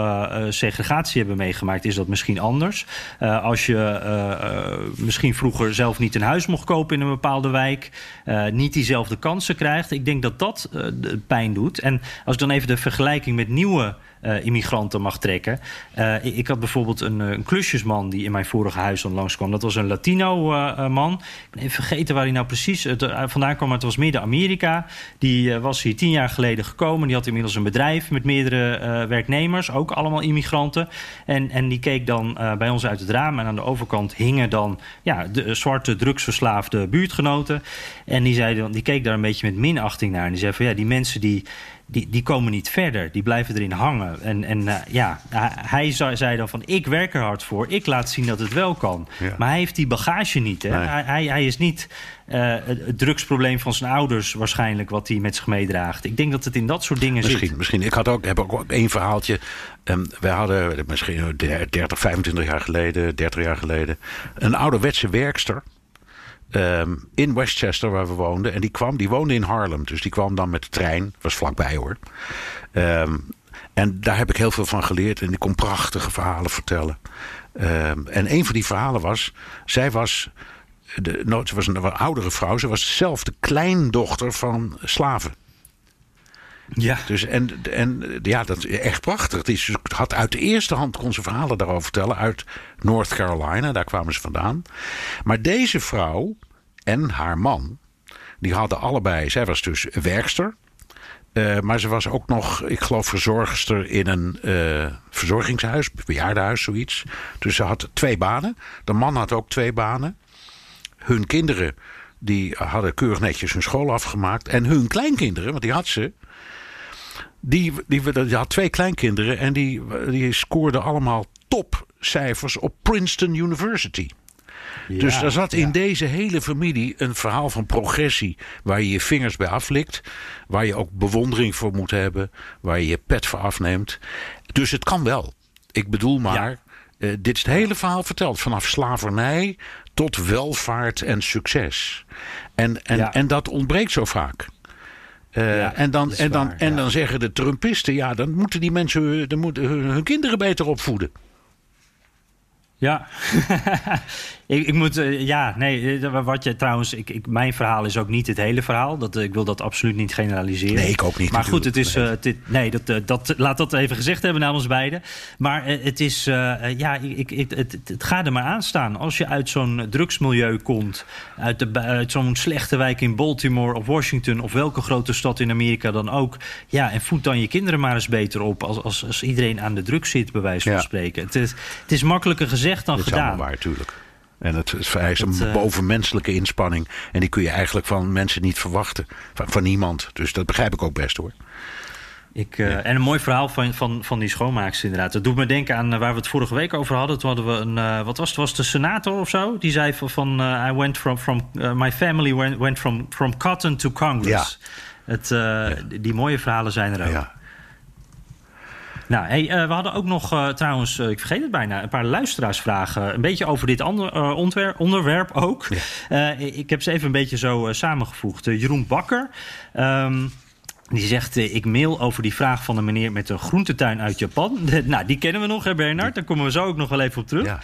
S1: segregatie hebben meegemaakt, is dat misschien anders. als je misschien vroeger zelf niet een huis mocht kopen in een bepaalde wijk, niet diezelfde kansen krijgt. Ik denk dat dat pijn doet. En als ik dan even de vergelijking met nieuwe uh, immigranten mag trekken. Uh, ik, had bijvoorbeeld een, een, klusjesman die in mijn vorige huis dan langskwam. Dat was een Latino-man. Ik ben even vergeten waar hij nou precies het, vandaan kwam. Maar het was Midden-Amerika. Die was hier tien jaar geleden gekomen. Die had inmiddels een bedrijf met meerdere werknemers. Ook allemaal immigranten. En, en die keek dan bij ons uit het raam. En aan de overkant hingen dan ja, de zwarte drugsverslaafde buurtgenoten. En die, zei die keek daar een beetje met minachting naar. En die zei van ja, die mensen die die, die komen niet verder. Die blijven erin hangen. En, en uh, ja, hij zei dan van ik werk er hard voor. Ik laat zien dat het wel kan. Ja. Maar hij heeft die bagage niet. Hè? Nee. Hij, hij is niet uh, het drugsprobleem van zijn ouders waarschijnlijk wat hij met zich meedraagt. Ik denk dat het in dat soort dingen
S2: misschien,
S1: zit.
S2: Misschien. Ik had ook, heb ook één verhaaltje. Um, wij hadden misschien 30, 25 jaar geleden, 30 jaar geleden... een ouderwetse werkster... Um, in Westchester, waar we woonden. En die kwam, die woonde in Harlem. Dus die kwam dan met de trein. Was vlakbij hoor. Um, en daar heb ik heel veel van geleerd. En die kon prachtige verhalen vertellen. Um, en een van die verhalen was. Zij was. De, no, ze was een, een oudere vrouw. Ze was zelf de kleindochter van slaven.
S1: Ja.
S2: Dus en, en ja, dat is echt prachtig. Die had uit de eerste hand kon ze verhalen daarover vertellen. Uit North Carolina, daar kwamen ze vandaan. Maar deze vrouw en haar man, die hadden allebei. Zij was dus werkster. Uh, maar ze was ook nog, ik geloof, verzorgster in een uh, verzorgingshuis, bejaardenhuis, zoiets. Dus ze had twee banen. De man had ook twee banen. Hun kinderen, die hadden keurig netjes hun school afgemaakt. En hun kleinkinderen, want die had ze, die, die, die had twee kleinkinderen en die, die scoorden allemaal topcijfers op Princeton University. Ja, dus er zat in ja. deze hele familie een verhaal van progressie. Waar je je vingers bij aflikt. Waar je ook bewondering voor moet hebben. Waar je je pet voor afneemt. Dus het kan wel. Ik bedoel maar. Ja. eh, dit is het hele verhaal verteld. Vanaf slavernij tot welvaart en succes. En, en, en dat ontbreekt zo vaak. Eh,
S1: Ja,
S2: en dan, en, dan,
S1: waar,
S2: en
S1: ja.
S2: dan zeggen de Trumpisten: ja, dan moeten die mensen dan moeten hun, hun kinderen beter opvoeden.
S1: Ja, ik, ik moet, eh, ja, nee, eh, wat je trouwens, ik, ik, mijn verhaal is ook niet het hele verhaal. Dat, eh, ik wil dat absoluut niet generaliseren.
S2: Nee, ik ook niet,
S1: Maar goed, het is, het is- nee, dat, dat, laat dat even gezegd hebben namens beiden. Maar het is, ja, ik, ik, het, het, het gaat er maar aan staan. Als je uit zo'n drugsmilieu komt, uit, de, uit zo'n slechte wijk in Baltimore of Washington of welke grote stad in Amerika dan ook, ja, en voed dan je kinderen maar eens beter op als, als, als iedereen aan de drugs zit, bij wijze van
S2: Ja.
S1: spreken. Het is, het is makkelijker gezegd dan
S2: Dat is
S1: gedaan.
S2: allemaal waar, tuurlijk. En het, het vereist een
S1: Dat, eh,
S2: bovenmenselijke inspanning. En die kun je eigenlijk van mensen niet verwachten. Van, van niemand. Dus dat begrijp ik ook best hoor.
S1: Ik, eh, En een mooi verhaal van, van, van die schoonmaakers inderdaad. Dat doet me denken aan eh, waar we het vorige week over hadden. Toen hadden we een, wat was het, was het, de senator of zo? Die zei van, van I went from, from my family went, went from, from cotton to Congress. Het, eh, die- Die mooie verhalen zijn er ook. Nou, hey, eh, we hadden ook nog eh, trouwens, eh, ik vergeet het bijna, een paar luisteraarsvragen. Een beetje over dit ander, onderwerp ook. Ik heb ze even een beetje zo samengevoegd. Jeroen Bakker. ehm, die zegt, ik mail over die vraag van een meneer met een groentetuin uit Japan. nou, die kennen we nog, hè Bernard? Daar komen we zo ook nog wel even op terug.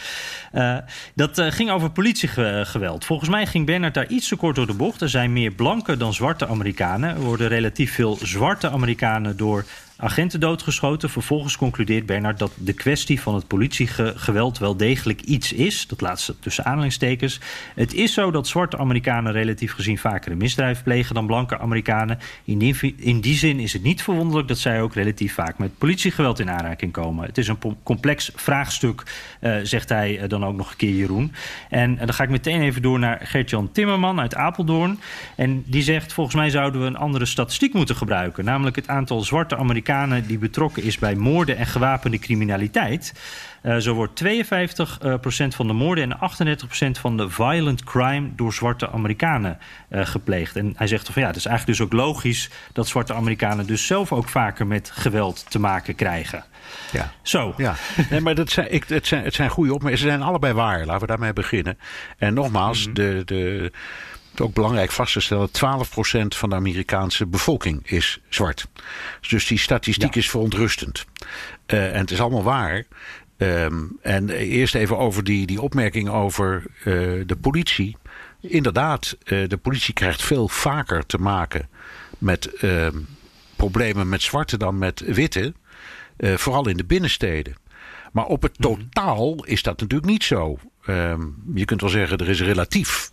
S2: Ja.
S1: Dat ging over politiegeweld. Volgens mij ging Bernard daar iets te kort door de bocht. Er zijn meer blanke dan zwarte Amerikanen. Er worden relatief veel zwarte Amerikanen door agenten doodgeschoten. Vervolgens concludeert Bernard dat de kwestie van het politiegeweld wel degelijk iets is. Dat laatste tussen aanhalingstekens. Het is zo dat zwarte Amerikanen relatief gezien vaker een misdrijf plegen dan blanke Amerikanen. In die, in die zin is het niet verwonderlijk dat zij ook relatief vaak met politiegeweld in aanraking komen. Het is een complex vraagstuk, eh, zegt hij eh, dan ook nog een keer Jeroen. En eh, dan ga ik meteen even door naar Gert-Jan Timmerman uit Apeldoorn. En die zegt, volgens mij zouden we een andere statistiek moeten gebruiken. Namelijk het aantal zwarte Amerikanen die betrokken is bij moorden en gewapende criminaliteit. Eh, zo wordt 52% eh, procent van de moorden en 38% van de violent crime door zwarte Amerikanen eh, gepleegd. En hij zegt van ja, het is eigenlijk dus ook logisch dat zwarte Amerikanen dus zelf ook vaker met geweld te maken krijgen.
S2: Ja.
S1: Zo.
S2: Ja, nee, maar dat zijn, ik, het, zijn, het zijn goede opmerkingen. Ze zijn allebei waar. Laten we daarmee beginnen. En nogmaals, de, de, het is ook belangrijk vast te stellen: 12% van de Amerikaanse bevolking is zwart. Dus die statistiek
S1: Ja.
S2: is verontrustend. Eh, en het is allemaal waar. Ehm, en eerst even over die, die opmerking over eh, de politie. Inderdaad, eh, de politie krijgt veel vaker te maken met ehm, problemen met zwarte dan met witte. Vooral in de binnensteden. Maar op het totaal is dat natuurlijk niet zo. Ehm, je kunt wel zeggen, er is relatief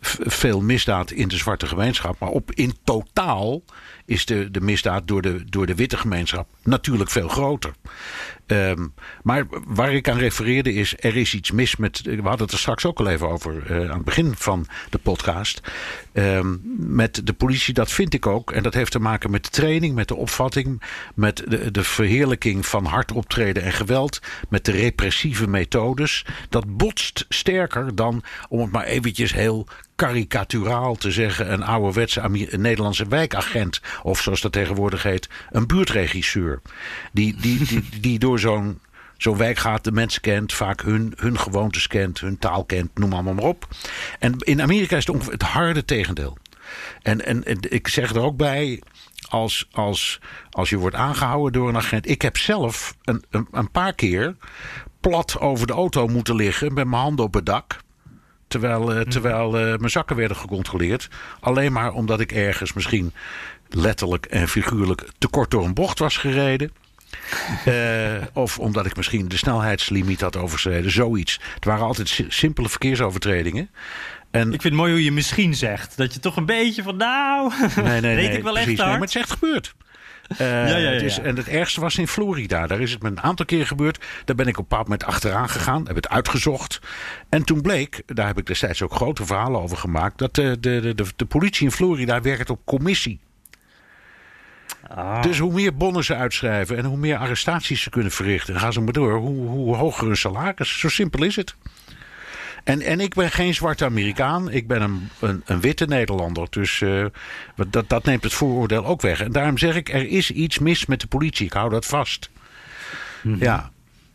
S2: veel misdaad in de zwarte gemeenschap. Maar op, in totaal is de, de misdaad door de, door de witte gemeenschap natuurlijk veel groter. Ehm, maar waar ik aan refereerde is, er is iets mis met. We hadden het er straks ook al even over eh, aan het begin van de podcast. Ehm, met de politie, dat vind ik ook. En dat heeft te maken met de training, met de opvatting, met de, de verheerlijking van hard optreden en geweld, met de repressieve methodes. Dat botst sterker dan, om het maar eventjes heel karikaturaal te zeggen, een ouderwetse Nederlandse wijkagent. Of zoals dat tegenwoordig heet, een buurtregisseur. Die, die, die, die door zo'n zo'n wijk gaat, de mensen kent, vaak hun, hun gewoontes kent, hun taal kent, noem allemaal maar op. En in Amerika is het ongeveer het harde tegendeel. En, en, en ik zeg er ook bij, als, als, als je wordt aangehouden door een agent. Ik heb zelf een, een, een paar keer plat over de auto moeten liggen met mijn handen op het dak. Terwijl, eh, terwijl eh, mijn zakken werden gecontroleerd. Alleen maar omdat ik ergens misschien letterlijk en figuurlijk te kort door een bocht was gereden. Eh, of omdat ik misschien de snelheidslimiet had overschreden. Zoiets. Het waren altijd si- simpele verkeersovertredingen. En,
S1: Ik vind het mooi hoe je misschien zegt. Dat je toch een beetje van nou,
S2: nee, nee,
S1: reed
S2: nee,
S1: ik wel
S2: precies.
S1: echt
S2: Nee, maar het is echt gebeurd. Eh,
S1: ja, ja,
S2: het is,
S1: ja.
S2: en het ergste was in Florida. Daar is het me een aantal keer gebeurd. Daar ben ik op een bepaald moment achteraan gegaan. Heb het uitgezocht. En toen bleek, daar heb ik destijds ook grote verhalen over gemaakt. Dat de, de, de, de, de politie in Florida werkt op commissie.
S1: Ah.
S2: Dus hoe meer bonnen ze uitschrijven en hoe meer arrestaties ze kunnen verrichten, en gaan ze maar door, hoe, hoe hoger hun salaris. Zo simpel is het. En, en ik ben geen zwarte Amerikaan, ik ben een, een, een witte Nederlander. Dus eh, dat, dat neemt het vooroordeel ook weg. En daarom zeg ik, er is iets mis met de politie. Ik hou dat vast. Ja,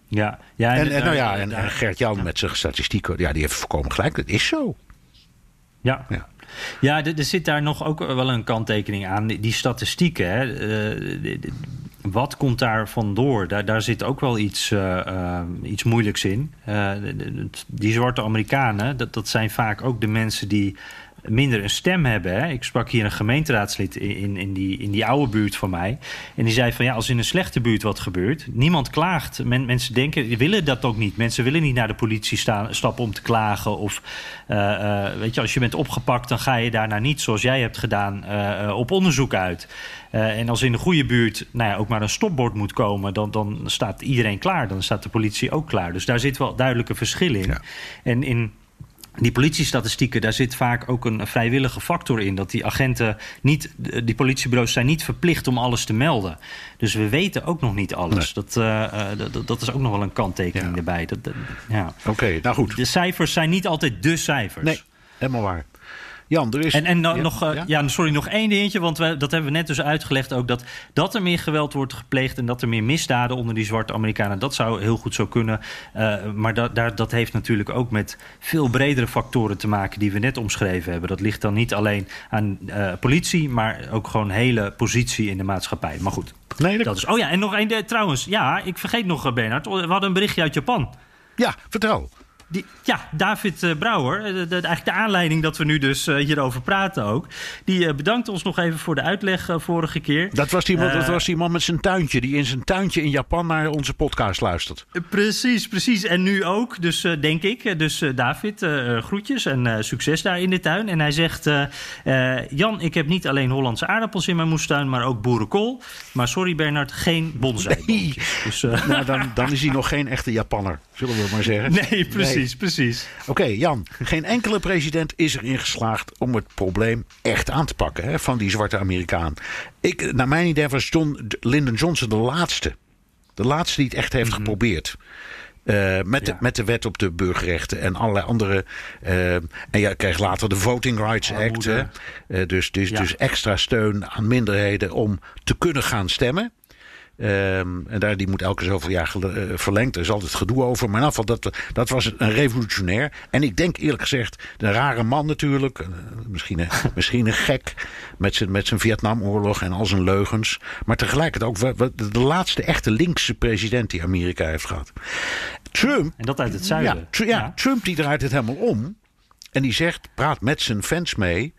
S1: Ja, ja
S2: en, en, nou ja, en, en Gert-Jan met zijn statistieken, ja, die heeft voorkomen gelijk. Dat is zo.
S1: Ja. ja. Ja, er, zit daar nog ook wel een kanttekening aan. Die, statistieken, hè, uh, wat komt daar vandoor? Daar, daar zit ook wel iets, uh, iets moeilijks in. die zwarte Amerikanen, dat, dat zijn vaak ook de mensen die minder een stem hebben. Hè? Ik sprak hier een gemeenteraadslid in, in, die, in die oude buurt van mij. En die zei van ja, als in een slechte buurt wat gebeurt, niemand klaagt. mensen denken, die willen dat ook niet. Mensen willen niet naar de politie staan, stappen om te klagen. Of uh, uh, weet je, als je bent opgepakt, dan ga je daarna niet zoals jij hebt gedaan uh, op onderzoek uit. en als in de goede buurt nou ja, ook maar een stopbord moet komen, dan, dan staat iedereen klaar. Dan staat de politie ook klaar. Dus daar zit wel duidelijke verschil in. Ja. En in die politiestatistieken, daar zit vaak ook een vrijwillige factor in. Dat die agenten niet, die politiebureaus zijn niet verplicht om alles te melden. Dus we weten ook nog niet alles. Dat, uh, dat, dat, is ook nog wel een kanttekening erbij. Dat,
S2: ja. Oké, nou goed.
S1: De cijfers zijn niet altijd de cijfers.
S2: Nee, helemaal waar. Jan, er is...
S1: En, en nog, uh, ja? sorry, nog één dingetje. Want we, dat hebben we net dus uitgelegd ook. Dat, dat er meer geweld wordt gepleegd en dat er meer misdaden onder die zwarte Amerikanen. Dat zou heel goed zo kunnen. Uh, maar dat, daar, dat heeft natuurlijk ook met veel bredere factoren te maken die we net omschreven hebben. Dat ligt dan niet alleen aan uh, politie, maar ook gewoon hele positie in de maatschappij. Maar goed. Nee, dat... dat is. Oh ja, en nog één. Trouwens, ja, ik vergeet nog, Bernard. We hadden een berichtje uit Japan.
S2: Ja, vertel.
S1: Die, ja, David uh, Brouwer, eh, de, de, eigenlijk de aanleiding dat we nu dus uh, hierover praten ook. Die uh, bedankt ons nog even voor de uitleg vorige keer.
S2: Dat was, die man, dat was met zijn tuintje, die in zijn tuintje in Japan naar onze podcast luistert.
S1: precies, precies. En nu ook, dus denk ik. Dus David, groetjes en succes daar in de tuin. En hij zegt, Jan, ik heb niet alleen Hollandse aardappels in mijn moestuin, maar ook boerenkool. Maar sorry Bernard, geen bonsai. Nee.
S2: Dus, nou, dan, dan is hij nog geen echte Japanner, zullen we maar zeggen.
S1: Nee, precies precies,
S2: Oké, Jan. Geen enkele president is erin geslaagd om het probleem echt aan te pakken hè, van die zwarte Amerikaan. Ik, naar mijn idee was John, Lyndon Johnson de laatste. De laatste die het echt heeft mhm. geprobeerd. Uh, met, de, met de wet op de burgerrechten en allerlei andere. Uh, en je krijgt later de Voting Rights Act. Uh, dus, dus, ja. dus extra steun aan minderheden om te kunnen gaan stemmen. Um, en daar, die moet elke zoveel jaar uh, verlengd. Er is altijd gedoe over. Maar in geval, dat, dat was een revolutionair. En ik denk eerlijk gezegd, een rare man natuurlijk. Uh, misschien, een, misschien een gek met zijn, met zijn Vietnamoorlog en al zijn leugens. Maar tegelijkertijd ook de laatste echte linkse president die Amerika heeft gehad. Trump.
S1: En dat uit het zuiden.
S2: Ja, ja, Trump die draait het helemaal om. En die zegt, praat met zijn fans mee.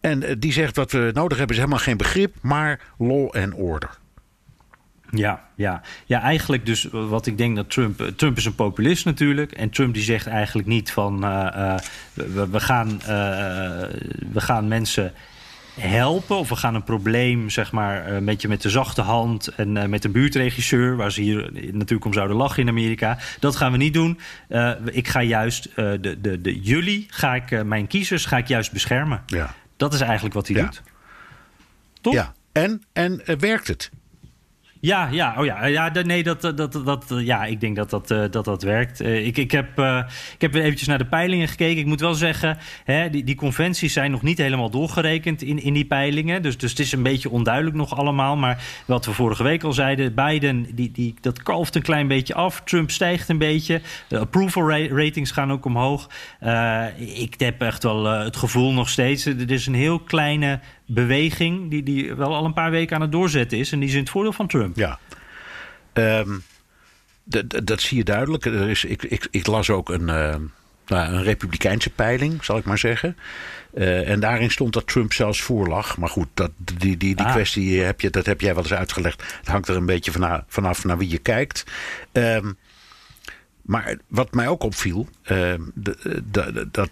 S2: En uh, die zegt, wat we nodig hebben is helemaal geen begrip, maar law and order.
S1: Ja, ja. ja, eigenlijk dus wat ik denk dat Trump... Trump is een populist natuurlijk. En Trump die zegt eigenlijk niet van... Uh, uh, we, we, gaan, uh, we gaan mensen helpen... of we gaan een probleem zeg maar een beetje met de zachte hand... en met een buurtregisseur... waar ze hier natuurlijk om zouden lachen in Amerika. Dat gaan we niet doen. ik ga juist... de, de, de, jullie, ga ik, mijn kiezers, ga ik juist beschermen. Ja. Dat is eigenlijk wat hij ja. doet. Toch?
S2: Ja, en, en werkt het?
S1: Ja, ja, oh ja, ja nee, dat, dat, dat, ja, ik denk dat dat, eh, dat, dat werkt. Uh, ik, ik, heb, ik heb eventjes naar de peilingen gekeken. Ik moet wel zeggen, hè, die, die conventies zijn nog niet helemaal doorgerekend in, in die peilingen. Dus, dus het is een beetje onduidelijk nog allemaal. Maar wat we vorige week al zeiden, Biden, die, die, dat kalft een klein beetje af. Trump stijgt een beetje. De approval ratings gaan ook omhoog. ik heb echt wel het gevoel nog steeds, er is een heel kleine beweging die, die wel al een paar weken aan het doorzetten is. En die is in het voordeel van Trump.
S2: Ja. Um, dat zie je duidelijk. Er is, ik, ik, ik las ook een, uh, nou, een republikeinse peiling, zal ik maar zeggen. Uh, en daarin stond dat Trump zelfs voorlag. Maar goed, dat, die, die, die ah. kwestie heb je, dat heb jij wel eens uitgelegd. Het hangt er een beetje vanaf, vanaf naar wie je kijkt. Um, maar wat mij ook opviel, uh, dat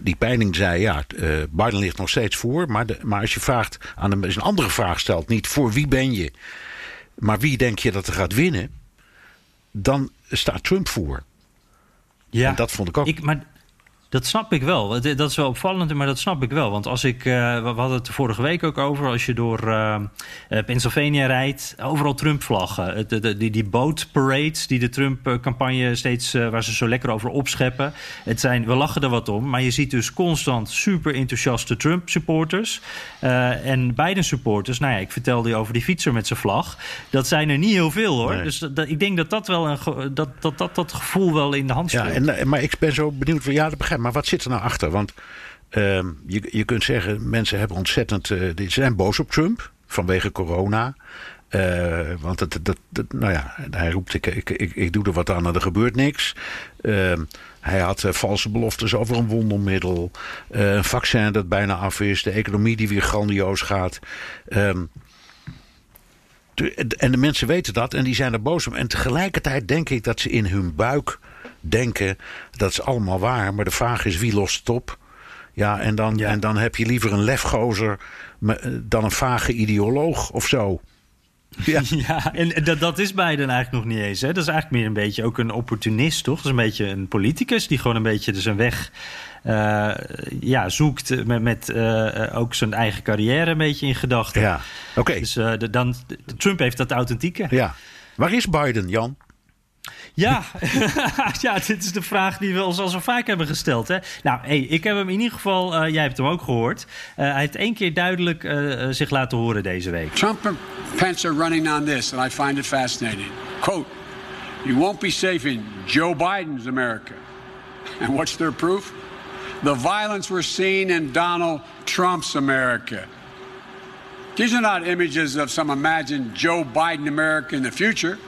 S2: die peiling zei, ja, uh, Biden ligt nog steeds voor. Maar, de, maar als je vraagt aan een, een andere vraag stelt, niet voor wie ben je, maar wie denk je dat er gaat winnen, dan staat Trump voor. Ja, en dat vond ik ook. Ik,
S1: maar Dat snap ik wel. Dat is wel opvallend, maar dat snap ik wel. Want als ik, uh, we hadden het vorige week ook over, als je door uh, Pennsylvania rijdt, overal Trump-vlaggen. De, de, die, die bootparades die de Trump-campagne steeds, uh, waar ze zo lekker over opscheppen. Het zijn, we lachen er wat om, maar je ziet dus constant super enthousiaste Trump-supporters. en Biden-supporters, nou ja, ik vertelde je over die fietser met zijn vlag. Dat zijn er niet heel veel hoor. Nee. Dus dat, ik denk dat dat wel een, dat, dat, dat, dat gevoel wel in de hand speelt.
S2: Ja, en, maar ik ben zo benieuwd, ja, dat begrijp maar wat zit er nou achter? Want uh, je, je kunt zeggen, mensen hebben ontzettend. Ze zijn boos op Trump vanwege corona. Uh, want dat, dat, nou ja, hij roept: ik, ik, ik, ik doe er wat aan en er gebeurt niks. Ehm, hij had valse beloftes over een wondermiddel. een vaccin dat bijna af is. De economie die weer grandioos gaat. Ehm, en de mensen weten dat en die zijn er boos om. En tegelijkertijd denk ik dat ze in hun buik denken dat is allemaal waar. Maar de vraag is wie lost het op? Ja, en dan, en dan heb je liever een lefgozer dan een vage ideoloog of zo.
S1: Ja, ja en dat, dat is Biden eigenlijk nog niet eens. Hè? Dat is eigenlijk meer een beetje ook een opportunist, toch? Dat is een beetje een politicus die gewoon een beetje zijn weg uh, ja, zoekt met, met uh, ook zijn eigen carrière een beetje in gedachten.
S2: Ja, oké.
S1: Dus uh, dan, Trump heeft dat authentieke.
S2: Ja. Waar is Biden, Jan?
S1: Ja. ja, dit is de vraag die we ons al zo vaak hebben gesteld. Hè? Nou, hey, ik heb hem in ieder geval, uh, jij hebt hem ook gehoord. Uh, hij heeft één keer duidelijk uh, zich laten horen deze week.
S6: Trump and Pence are running on this, and I find it fascinating. Quote, you won't be safe in Joe Biden's America. And what's their proof? The violence we're seeing in Donald Trump's America. These are not images of some imagined Joe Biden America in the future.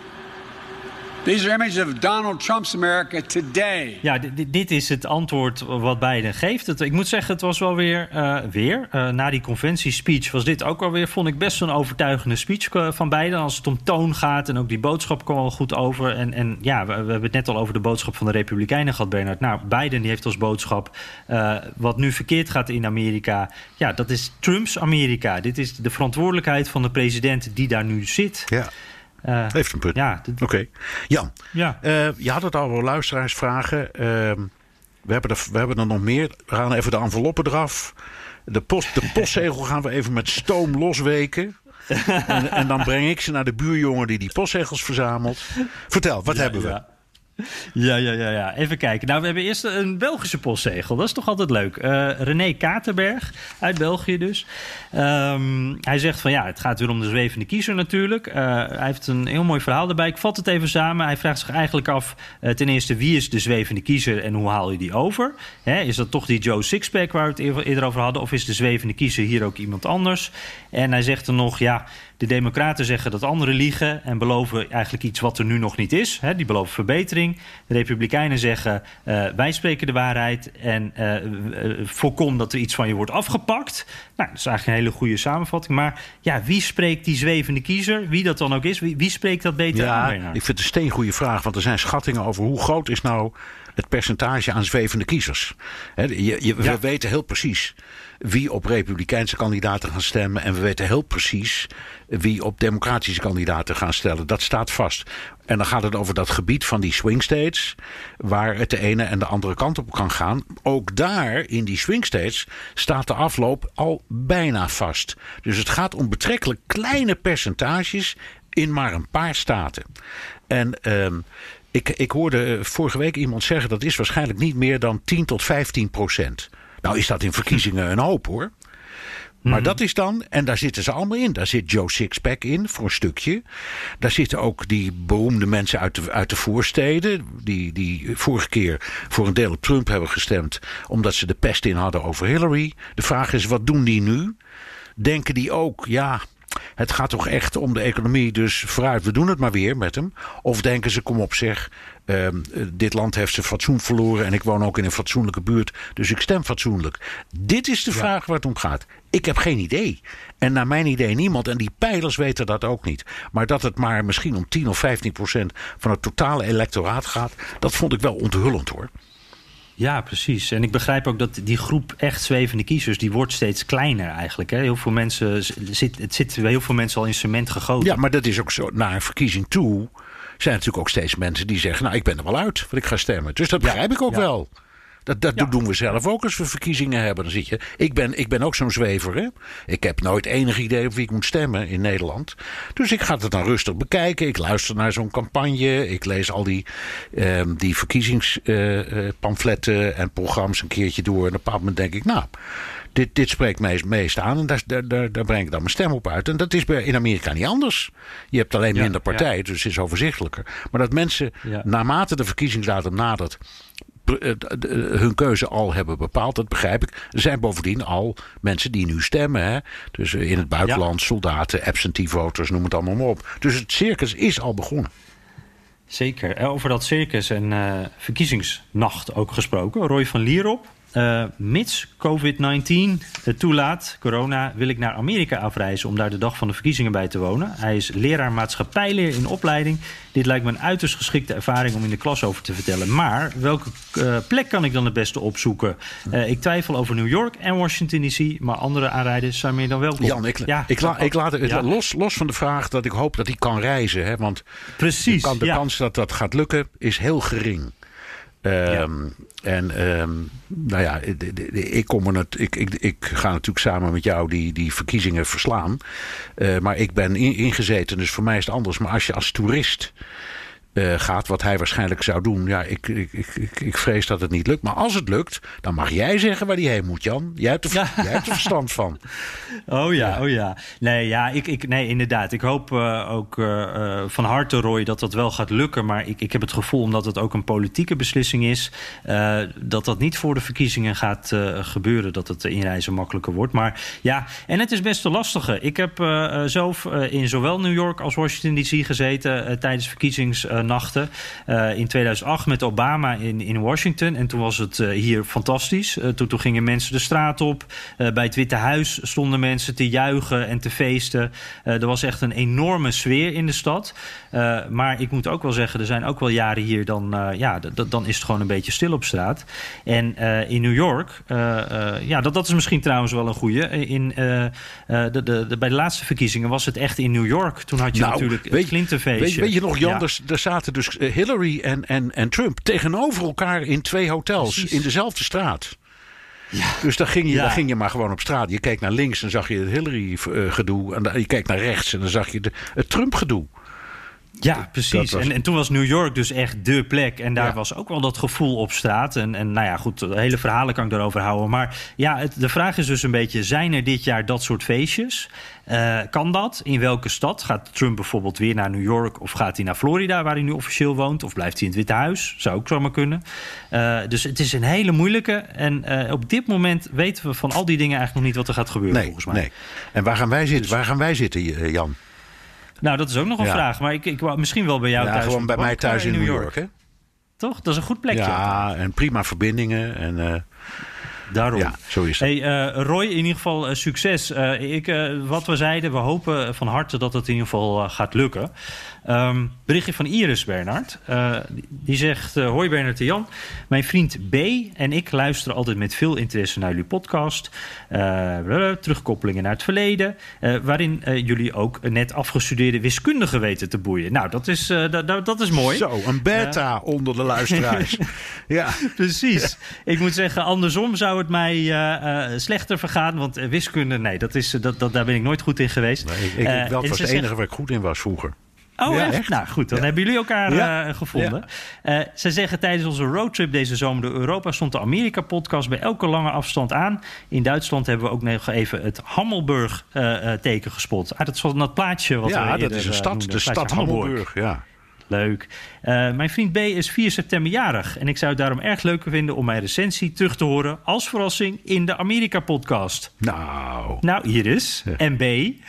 S6: These are images of Donald Trump's America today.
S1: Ja, dit is het antwoord wat Biden geeft. Het, ik moet zeggen, het was wel weer, uh, weer uh, na die conventiespeech was dit ook alweer, vond ik best een overtuigende speech uh, van Biden. Als het om toon gaat en ook die boodschap kwam al goed over. En, en ja, we, we, hebben het net al over de boodschap van de Republikeinen gehad, Bernard. Nou, Biden die heeft als boodschap wat nu verkeerd gaat in Amerika. Ja, dat is Trumps Amerika. Dit is de verantwoordelijkheid van de president die daar nu zit.
S2: Ja. Uh, Heeft een punt.
S1: Ja,
S2: Oké. Okay. Jan,
S1: ja.
S2: Uh, je had het al over luisteraarsvragen. Uh, we, hebben er, we hebben er nog meer. We gaan even de enveloppen eraf. De, post, de postzegel gaan we even met stoom losweken. en, en, dan breng ik ze naar de buurjongen die die postzegels verzamelt. Vertel, wat
S1: ja,
S2: hebben we?
S1: Ja. Ja, ja, ja, ja. Even kijken. Nou, we hebben eerst een Belgische postzegel. Dat is toch altijd leuk. Uh, René Katerberg, uit België dus. Um, hij zegt van ja, het gaat weer om de zwevende kiezer natuurlijk. Uh, hij heeft een heel mooi verhaal erbij. Ik vat het even samen. Hij vraagt zich eigenlijk af, uh, ten eerste, wie is de zwevende kiezer en hoe haal je die over? Hè, is dat toch die Joe Sixpack waar we het eerder over hadden? Of is de zwevende kiezer hier ook iemand anders? En hij zegt er nog, ja, de Democraten zeggen dat anderen liegen en beloven eigenlijk iets wat er nu nog niet is. Hè, die beloven verbetering. De Republikeinen zeggen uh, wij spreken de waarheid en uh, uh, voorkom dat er iets van je wordt afgepakt. Nou, dat is eigenlijk een hele goede samenvatting. Maar ja, wie spreekt die zwevende kiezer? Wie dat dan ook is, wie, wie spreekt dat beter
S2: ja,
S1: aan?
S2: Ik vind het een steengoede vraag, want er zijn schattingen over hoe groot is nou het percentage aan zwevende kiezers. He, je, je, ja. We weten heel precies wie op republikeinse kandidaten gaan stemmen. En we weten heel precies wie op democratische kandidaten gaan stellen. Dat staat vast. En dan gaat het over dat gebied van die swing states. Waar het de ene en de andere kant op kan gaan. Ook daar, in die swing states, staat de afloop al bijna vast. Dus het gaat om betrekkelijk kleine percentages in maar een paar staten. En um, ik, ik hoorde vorige week iemand zeggen dat is waarschijnlijk niet meer dan 10 tot 15 procent. Nou is dat in verkiezingen een hoop hoor. Maar mm-hmm. dat is dan, en daar zitten ze allemaal in. Daar zit Joe Sixpack in voor een stukje. Daar zitten ook die beroemde mensen uit de, uit de voorsteden. Die, die vorige keer voor een deel op Trump hebben gestemd. Omdat ze de pest in hadden over Hillary. De vraag is, wat doen die nu? Denken die ook, ja, het gaat toch echt om de economie, dus vooruit, we doen het maar weer met hem. Of denken ze, kom op zeg, uh, dit land heeft zijn fatsoen verloren en ik woon ook in een fatsoenlijke buurt, dus ik stem fatsoenlijk. Dit is de ja. vraag waar het om gaat. Ik heb geen idee. En naar mijn idee niemand. En die pijlers weten dat ook niet. Maar dat het maar misschien om 10 of 15 procent van het totale electoraat gaat, dat vond ik wel onthullend hoor.
S1: Ja, precies. En ik begrijp ook dat die groep echt zwevende kiezers... die wordt steeds kleiner eigenlijk. Hè? Heel veel mensen zit, het zit bij heel veel mensen al in cement gegoten.
S2: Ja, maar dat is ook zo. Naar een verkiezing toe zijn natuurlijk ook steeds mensen die zeggen... nou, ik ben er wel uit wat ik ga stemmen. Dus dat begrijp ik ook wel. Dat, dat doen we zelf ook als we verkiezingen hebben. Dan zit je. Ik ben, ik ben ook zo'n zwever. Hè? Ik heb nooit enig idee op wie ik moet stemmen in Nederland. Dus ik ga het dan rustig bekijken. Ik luister naar zo'n campagne. Ik lees al die, ehm, die verkiezingspamfletten en programma's een keertje door. En op een bepaald moment denk ik, nou dit, dit spreekt mij het meest aan. En daar, daar, breng ik dan mijn stem op uit. En dat is in Amerika niet anders. Je hebt alleen minder partijen, dus het is overzichtelijker. Maar dat mensen, naarmate de verkiezingsdatum nadert hun keuze al hebben bepaald, dat begrijp ik. Er zijn bovendien al mensen die nu stemmen. Hè? Dus in het buitenland, soldaten, absentee voters, noem het allemaal maar op. Dus het circus is al begonnen.
S1: Zeker. Over dat circus en uh, verkiezingsnacht ook gesproken. Roy van Lierop, uh, mits COVID-19 het toelaat, corona, wil ik naar Amerika afreizen om daar de dag van de verkiezingen bij te wonen. Hij is leraar maatschappijleer in opleiding. Dit lijkt me een uiterst geschikte ervaring om in de klas over te vertellen. Maar welke uh, plek kan ik dan het beste opzoeken? Uh, ik twijfel over New York en Washington DC, maar andere aanrijders zijn meer dan welkom.
S2: Jan, ik, ja, ik, la, ik laat het ja. los, los van de vraag dat ik hoop dat hij kan reizen. Hè, want
S1: Precies,
S2: de, de ja. kans dat dat gaat lukken is heel gering. Um, En um, nou ja, ik, kom er, ik, ik, ik ga natuurlijk samen met jou die, die verkiezingen verslaan. Uh, maar ik ben in, ingezeten, dus voor mij is het anders. Maar als je als toerist uh, gaat, wat hij waarschijnlijk zou doen. Ja, ik, ik, ik, ik vrees dat het niet lukt. Maar als het lukt, dan mag jij zeggen waar hij heen moet, Jan. Jij hebt er, ja. jij hebt er verstand van.
S1: Oh ja, oh ja. Nee, ja, ik, ik, nee inderdaad. Ik hoop uh, ook uh, van harte, Roy, dat dat wel gaat lukken. Maar ik, ik heb het gevoel, omdat het ook een politieke beslissing is... dat dat niet voor de verkiezingen gaat gebeuren. Dat het inreizen makkelijker wordt. Maar ja, en het is best een lastige. Ik heb zelf in zowel New York als Washington D.C. gezeten tijdens verkiezings nachten. Uh, in 2008 met Obama in, in Washington. En toen was het uh, hier fantastisch. Uh, toen, toen gingen mensen de straat op. bij het Witte Huis stonden mensen te juichen en te feesten. er was echt een enorme sfeer in de stad. maar ik moet ook wel zeggen, er zijn ook wel jaren hier... dan, ja, dan is het gewoon een beetje stil op straat. En in New York, ja, dat, dat is misschien trouwens wel een goede. In, de, de, de, bij de laatste verkiezingen was het echt in New York. Toen had je
S2: nou,
S1: natuurlijk
S2: weet,
S1: het Clinton-feestje.
S2: Weet, weet, je nog, Jan, ja. er, er zaten dus Hillary en, en, en Trump tegenover elkaar in twee hotels Precies. in dezelfde straat. Ja. Dus dan ging, je, ja. ging je maar gewoon op straat. Je keek naar links en zag je het Hillary-gedoe. En je keek naar rechts en dan zag je de, het Trump-gedoe.
S1: Ja, precies. Was... En, en toen was New York dus echt dé plek. En daar ja. was ook wel dat gevoel op straat. En, en nou ja, goed, de hele verhalen kan ik daarover houden. Maar ja, het, de vraag is dus een beetje... zijn er dit jaar dat soort feestjes? Uh, kan dat? In welke stad? Gaat Trump bijvoorbeeld weer naar New York... of gaat hij naar Florida, waar hij nu officieel woont? Of blijft hij in het Witte Huis? Zou ook zomaar kunnen. Uh, dus het is een hele moeilijke. En uh, op dit moment weten we van al die dingen eigenlijk nog niet... wat er gaat gebeuren,
S2: nee,
S1: volgens mij.
S2: Nee. En waar gaan wij zitten, waar gaan wij zitten Jan?
S1: Nou, dat is ook nog een ja. vraag. Maar ik, ik wou misschien wel bij jou
S2: ja,
S1: thuis.
S2: Gewoon bij mij thuis in New York. York hè?
S1: Toch? Dat is een goed plekje.
S2: Ja, en prima verbindingen. En, uh,
S1: Daarom.
S2: Ja, zo is het.
S1: Hey, uh, Roy, in ieder geval uh, succes. Ik, wat we zeiden, we hopen van harte dat het in ieder geval gaat lukken. Um, berichtje van Iris Bernhard. Uh, die zegt: uh, Hoi Bernhard en Jan. Mijn vriend B en ik luisteren altijd met veel interesse naar jullie podcast. Uh, terugkoppelingen naar het verleden. waarin jullie ook net afgestudeerde wiskundigen weten te boeien. Nou, dat is, dat, dat is mooi.
S2: Zo, een beta onder de luisteraars. ja,
S1: precies. Ik moet zeggen, andersom zou het mij slechter vergaan. Want wiskunde, nee, dat is, dat, dat, daar ben ik nooit goed in geweest.
S2: Nee, ik, ik, dat was het enige zegt, waar ik goed in was vroeger.
S1: Oh, ja, echt? Nou goed, dan ja. hebben jullie elkaar ja. uh, gevonden. Uh, ze zeggen tijdens onze roadtrip deze zomer door Europa stond de Amerika-podcast bij elke lange afstand aan. In Duitsland hebben we ook nog even het Hammelburg-teken uh, gespot. Ah, dat dat plaatje wat
S2: ja,
S1: we
S2: dat is een stad, de stad Hammelburg. Hammelburg. Ja.
S1: Leuk. Uh, mijn vriend B is 4 september jarig. En ik zou het daarom erg leuk vinden om mijn recensie terug te horen als verrassing in de Amerika-podcast.
S2: Nou.
S1: Nou, Iris en B,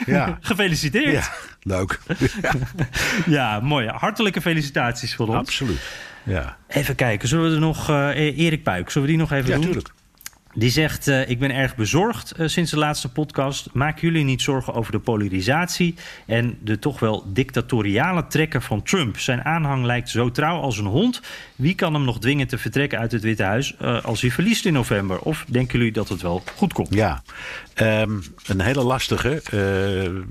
S1: ja. gefeliciteerd.
S2: Ja, leuk.
S1: ja, mooi. Hartelijke felicitaties voor ons.
S2: Absoluut. Ja.
S1: Even kijken, zullen we er nog... Uh, Erik Puik, zullen we die nog even
S2: ja,
S1: doen?
S2: Tuurlijk.
S1: Die zegt: uh, Ik ben erg bezorgd uh, sinds de laatste podcast. Maak jullie niet zorgen over de polarisatie en de toch wel dictatoriale trekken van Trump. Zijn aanhang lijkt zo trouw als een hond. Wie kan hem nog dwingen te vertrekken uit het Witte Huis uh, als hij verliest in november? Of denken jullie dat het wel goed komt?
S2: Ja, um, een hele lastige.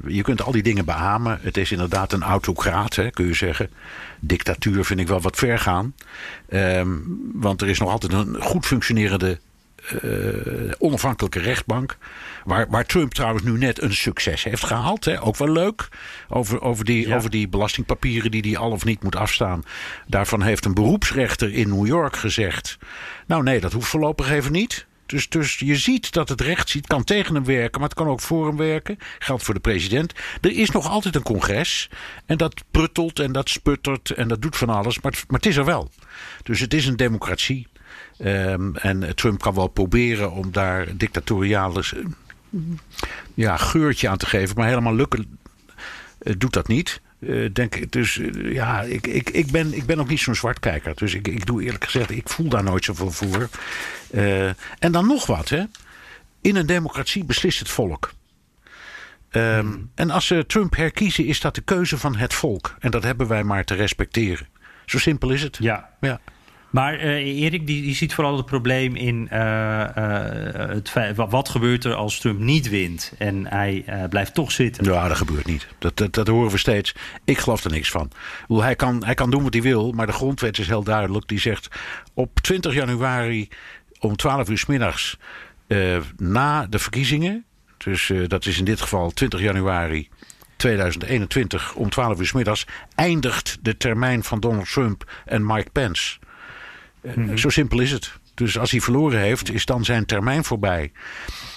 S2: je kunt al die dingen beamen. Het is inderdaad een autocraat, hè, kun je zeggen. Dictatuur vind ik wel wat ver gaan. Um, want er is nog altijd een goed functionerende onafhankelijke rechtbank. Waar, waar Trump trouwens nu net een succes heeft gehaald. Hè. Ook wel leuk. Over, over, die, ja. over die belastingpapieren die hij al of niet moet afstaan. Daarvan heeft een beroepsrechter in New York gezegd. Nou nee, dat hoeft voorlopig even niet. Dus, dus je ziet dat het recht ziet, kan tegen hem werken, maar het kan ook voor hem werken. Geldt voor de president. Er is nog altijd een congres. En dat pruttelt en dat sputtert en dat doet van alles. Maar, maar het is er wel. Dus het is een democratie. Um, en Trump kan wel proberen om daar dictatoriale ja, geurtje aan te geven. Maar helemaal lukken uh, doet dat niet. Uh, denk, dus uh, ja, ik, ik, ik, ben, ik ben ook niet zo'n zwartkijker. Dus ik, ik doe eerlijk gezegd, ik voel daar nooit zoveel voor. en dan nog wat, hè. In een democratie beslist het volk. Um, hmm. En als ze Trump herkiezen, is dat de keuze van het volk. En dat hebben wij maar te respecteren. Zo simpel is het.
S1: Ja. ja. Maar uh, Erik, die, ziet vooral het probleem in uh, uh, het wat gebeurt er als Trump niet wint en hij blijft toch zitten.
S2: Ja, dat gebeurt niet. Dat, dat, dat, horen we steeds. Ik geloof er niks van. Hij kan, hij kan doen wat hij wil, maar de grondwet is heel duidelijk. Die zegt op 20 januari om 12 uur s middags na de verkiezingen, dus dat is in dit geval 20 januari 2021 om 12 uur s middags, eindigt de termijn van Donald Trump en Mike Pence. Mm Zo simpel is het. Dus als hij verloren heeft, is dan zijn termijn voorbij.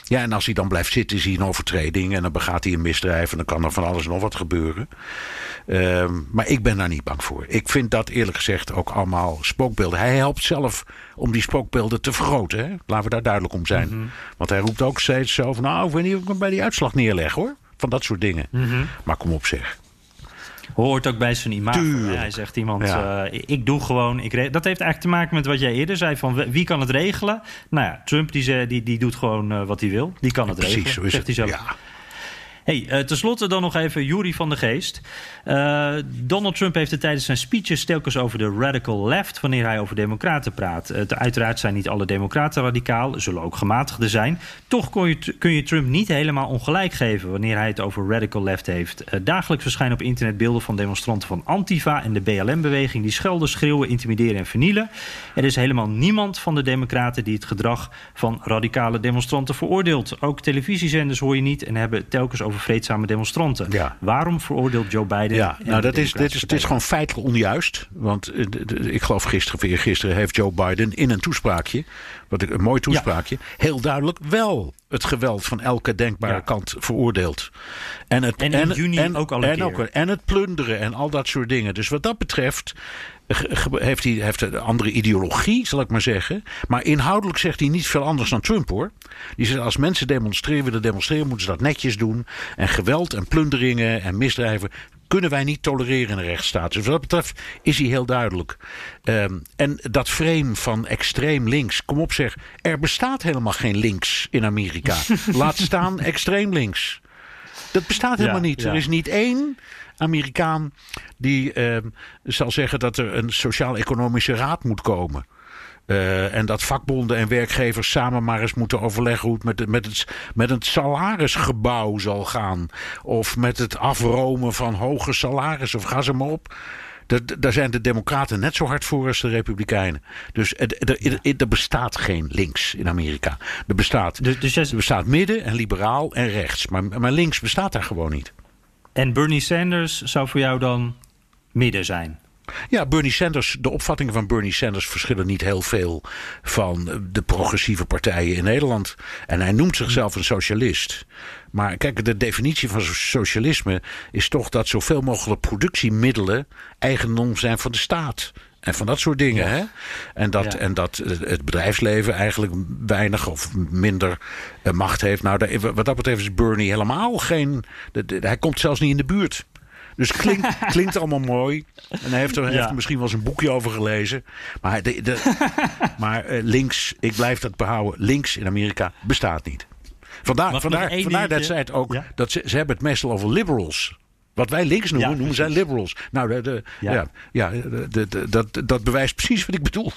S2: Ja, en als hij dan blijft zitten, is hij een overtreding. En dan begaat hij een misdrijf. En dan kan er van alles en nog wat gebeuren. Uh, maar ik ben daar niet bang voor. Ik vind dat eerlijk gezegd ook allemaal spookbeelden. Hij helpt zelf om die spookbeelden te vergroten. Hè? Laten we daar duidelijk om zijn. Mm -hmm. Want hij roept ook steeds zo van... nou, ik weet niet of ik me bij die uitslag neerleg hoor. Van dat soort dingen. Mm -hmm. Maar kom op zeg
S1: hoort ook bij zijn imago. Hij zegt iemand, ja. uh, ik doe gewoon... Ik dat heeft eigenlijk te maken met wat jij eerder zei... van wie kan het regelen? Nou ja, Trump die, die, die doet gewoon uh, wat hij wil. Die kan het
S2: Precies,
S1: regelen,
S2: zo is
S1: zegt
S2: het.
S1: hij zelf.
S2: Ja.
S1: Hey, uh, tenslotte dan nog even Jury van de Geest. Uh, Donald Trump heeft het tijdens zijn speeches telkens over de radical left... wanneer hij over democraten praat. Uh, uiteraard zijn niet alle democraten radicaal, zullen ook gematigden zijn. Toch kun je, kun je Trump niet helemaal ongelijk geven... wanneer hij het over radical left heeft. dagelijks verschijnen op internet beelden van demonstranten van Antifa... en de BLM-beweging die schelden, schreeuwen, intimideren en vernielen. Er is helemaal niemand van de democraten... die het gedrag van radicale demonstranten veroordeelt. Ook televisiezenders hoor je niet en hebben telkens over vreedzame demonstranten.
S2: Ja.
S1: Waarom veroordeelt Joe Biden?
S2: Ja, nou dat is, dit is, dit is gewoon feitelijk onjuist. Want uh, de, de, ik geloof gisteren, gisteren heeft Joe Biden in een toespraakje, wat ik, een mooi toespraakje, ja. heel duidelijk wel het geweld van elke denkbare ja. kant veroordeeld.
S1: En, het, en in en, juni
S2: en,
S1: ook al
S2: en,
S1: keer.
S2: Ook, en het plunderen en al dat soort dingen. Dus wat dat betreft heeft hij heeft een andere ideologie, zal ik maar zeggen. Maar inhoudelijk zegt hij niet veel anders dan Trump hoor. Die zegt als mensen demonstreren willen demonstreren, moeten ze dat netjes doen. En geweld en plunderingen en misdrijven kunnen wij niet tolereren in een rechtsstaat. Dus wat dat betreft is hij heel duidelijk. Um, en dat frame van extreem links, kom op zeg, er bestaat helemaal geen links in Amerika. Laat staan extreem links. Dat bestaat helemaal
S1: Ja,
S2: niet.
S1: ja.
S2: Er is niet één Amerikaan die ehm, zal zeggen dat er een sociaal-economische raad moet komen. Uh, en dat vakbonden en werkgevers samen maar eens moeten overleggen hoe het met, met, het met het salarisgebouw zal gaan. Of met het afromen van hoge salarissen. Of ga ze maar op. Da- da- Daar zijn de Democraten net zo hard voor als de Republikeinen. Dus er, bestaat geen links in Amerika. Er bestaat,
S1: Dus, dus
S2: er bestaat midden en liberaal en rechts. Maar, maar links bestaat daar gewoon niet.
S1: En Bernie Sanders zou voor jou dan midden zijn?
S2: Ja, Bernie Sanders, de opvattingen van Bernie Sanders verschillen niet heel veel van de progressieve partijen in Nederland. En hij noemt zichzelf een socialist. Maar kijk, de definitie van socialisme is toch dat zoveel mogelijk productiemiddelen eigendom zijn van de staat. En van dat soort dingen. Hè? En, dat, en dat het bedrijfsleven eigenlijk weinig of minder eh, macht heeft. Nou, daar- wat dat betreft is Bernie helemaal geen. de- de- hij komt zelfs niet in de buurt. Dus klinkt, klinkt allemaal mooi. En hij heeft er, heeft er misschien wel eens een boekje over gelezen. Maar, de, de, maar eh, links, ik blijf dat behouden. Links in Amerika bestaat niet. Vandaar, vandaar, dat zij het ook.
S1: Ja.
S2: Dat ze, ze hebben het meestal over liberals. Wat wij links noemen,
S1: Ja,
S2: noemen zij liberals. Nou, de, de, ja.
S1: Ja.
S2: De, dat, dat bewijst precies wat ik bedoel.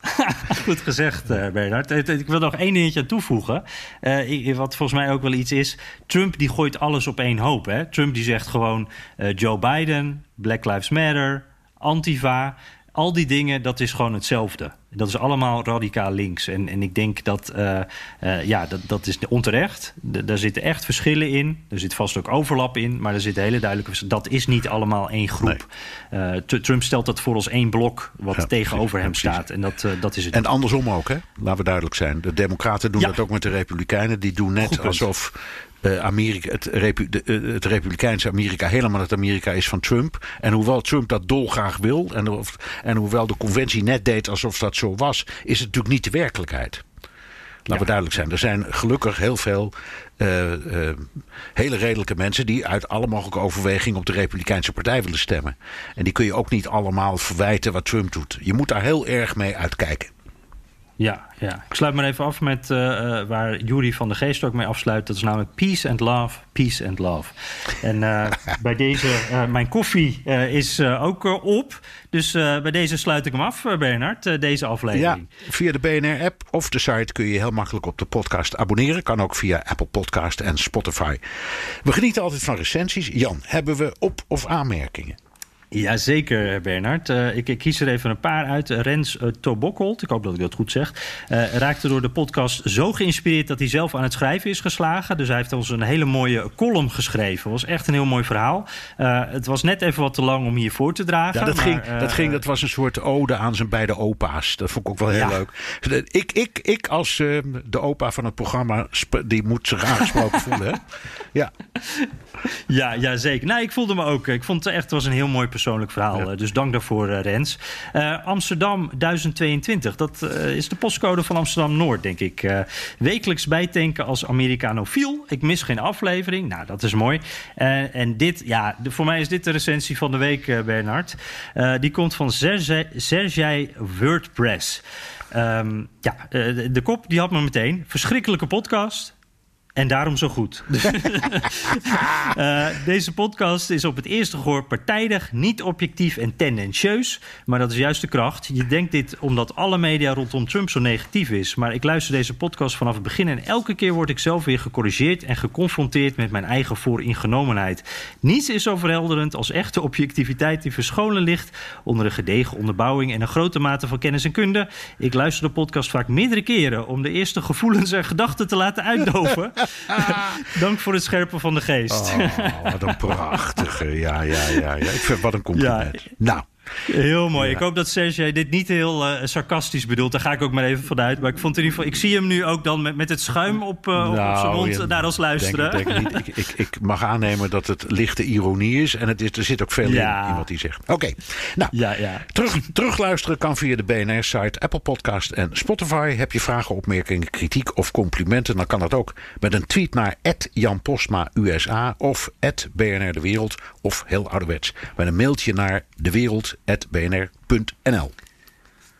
S1: Goed gezegd, eh, Bernard. Eh, Ik wil nog één dingetje aan toevoegen. Eh, wat volgens mij ook wel iets is. Trump die gooit alles op één hoop. Hè? Trump die zegt gewoon eh, Joe Biden, Black Lives Matter, Antifa. Al die dingen, dat is gewoon hetzelfde. Dat is allemaal radicaal links. En, en ik denk dat, eh, eh, ja, dat, dat is onterecht. D- daar zitten echt verschillen in. Er zit vast ook overlap in. Maar er zit hele duidelijke... vers- Dat is niet allemaal één groep. Eh, Tr- Trump stelt dat voor als één blok... wat
S2: Ja,
S1: tegenover hem
S2: precies,
S1: staat. En dat, dat is het
S2: En andersom ook, hè? Laten we duidelijk zijn. De Democraten doen
S1: Ja.
S2: dat ook met de Republikeinen. Die doen net alsof eh, Amerika, het, Repu- de, eh, het Republikeinse Amerika helemaal het Amerika is van Trump. En hoewel Trump dat dolgraag wil. En, of, en hoewel de conventie net deed alsof dat zo was. Is het natuurlijk niet de werkelijkheid. Laten we duidelijk zijn. Er zijn gelukkig heel veel eh, hele redelijke mensen die uit alle mogelijke overwegingen op de Republikeinse Partij willen stemmen. En die kun je ook niet allemaal verwijten wat Trump doet. Je moet daar heel erg mee uitkijken.
S1: Ja, ja. Ik sluit maar even af met eh, eh, waar Jury van der Geest ook mee afsluit. Dat is namelijk peace and love, peace and love. En eh, bij deze, mijn koffie is ook op. Dus bij deze sluit ik hem af, Bernard, deze
S2: Ja,
S1: aflevering.
S2: via de BNR-app of de site kun je je heel makkelijk op de podcast abonneren. Kan ook via Apple Podcast en Spotify. We genieten altijd van recensies. Jan, hebben we op- of aanmerkingen?
S1: Jazeker, Bernard. Eh, ik, ik kies er even een paar uit. Rens uh, ik hoop dat ik dat goed zeg, eh, raakte door de podcast zo geïnspireerd dat hij zelf aan het schrijven is geslagen. Dus hij heeft ons een hele mooie column geschreven. Het was echt een heel mooi verhaal. Het was net even wat te lang om hier voor te dragen.
S2: Ja, dat,
S1: maar,
S2: ging, dat, ging, dat was een soort ode aan zijn beide opa's. Dat vond ik ook wel heel
S1: Ja.
S2: leuk. Ik, ik, ik als eh, de opa van het programma, die moet zich aangesproken voelen. Hè? Ja,
S1: Ja, ja, zeker. Nou, ik voelde me ook. Ik vond het echt het was een heel mooi persoonlijk verhaal.
S2: Ja.
S1: Eh, Dus dank daarvoor, eh, Rens. Eh, Amsterdam 1022. Dat is de postcode van Amsterdam Noord, denk ik. Wekelijks bijtanken als Americanofiel. Ik mis geen aflevering. Nou, dat is mooi. En dit, ja, de- voor mij is dit de recensie van de week, Bernard. Die komt van Sergej WordPress. Ehm, ja, de, de kop die had me meteen. Verschrikkelijke podcast. En daarom zo goed. Eh, deze podcast is op het eerste gehoor partijdig, niet objectief en tendentieus. Maar dat is juist de kracht. Je denkt dit omdat alle media rondom Trump zo negatief is. Maar ik luister deze podcast vanaf het begin en elke keer word ik zelf weer gecorrigeerd en geconfronteerd met mijn eigen vooringenomenheid. Niets is zo verhelderend als echte objectiviteit die verscholen ligt onder een gedegen onderbouwing en een grote mate van kennis en kunde. Ik luister de podcast vaak meerdere keren om de eerste gevoelens en gedachten te laten uitdoven. Dank voor het scherpen van de geest.
S2: oh, wat een prachtige. Ja, ja, ja, ja. Ik vind wat een compliment. Nou,
S1: Heel mooi. Ik hoop dat Sergej dit niet heel eh, sarcastisch bedoelt. Daar ga ik ook maar even vanuit. Maar ik vond in ieder geval, ik zie hem nu ook dan met, met het schuim op, eh, op- op zijn
S2: nou,
S1: mond
S2: ja,
S1: naar ons luisteren.
S2: Denk, ik- denk niet. Ik, ik, ik mag aannemen dat het lichte ironie is. En het is, er zit ook veel
S1: Ja.
S2: in, in wat hij zegt. Oké, nou.
S1: Ja, ja.
S2: Terug, terugluisteren kan via de BNR-site, Apple Podcast en Spotify. Heb je vragen, opmerkingen, kritiek of complimenten... dan kan dat ook met een tweet naar Jan Postma USA of BNR De Wereld... of heel ouderwets met een mailtje naar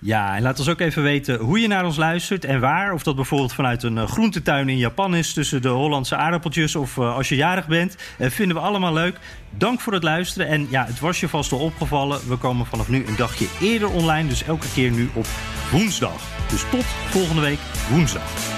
S1: Ja, en laat ons ook even weten hoe je naar ons luistert en waar. Of dat bijvoorbeeld vanuit een eh, groentetuin in Japan is tussen de Hollandse aardappeltjes of eh, als je jarig bent. Eh, vinden we allemaal leuk. Dank voor het luisteren. En ja, het was je vast al opgevallen. We komen vanaf nu een dagje eerder online. Dus elke keer nu op woensdag. Dus tot volgende week woensdag.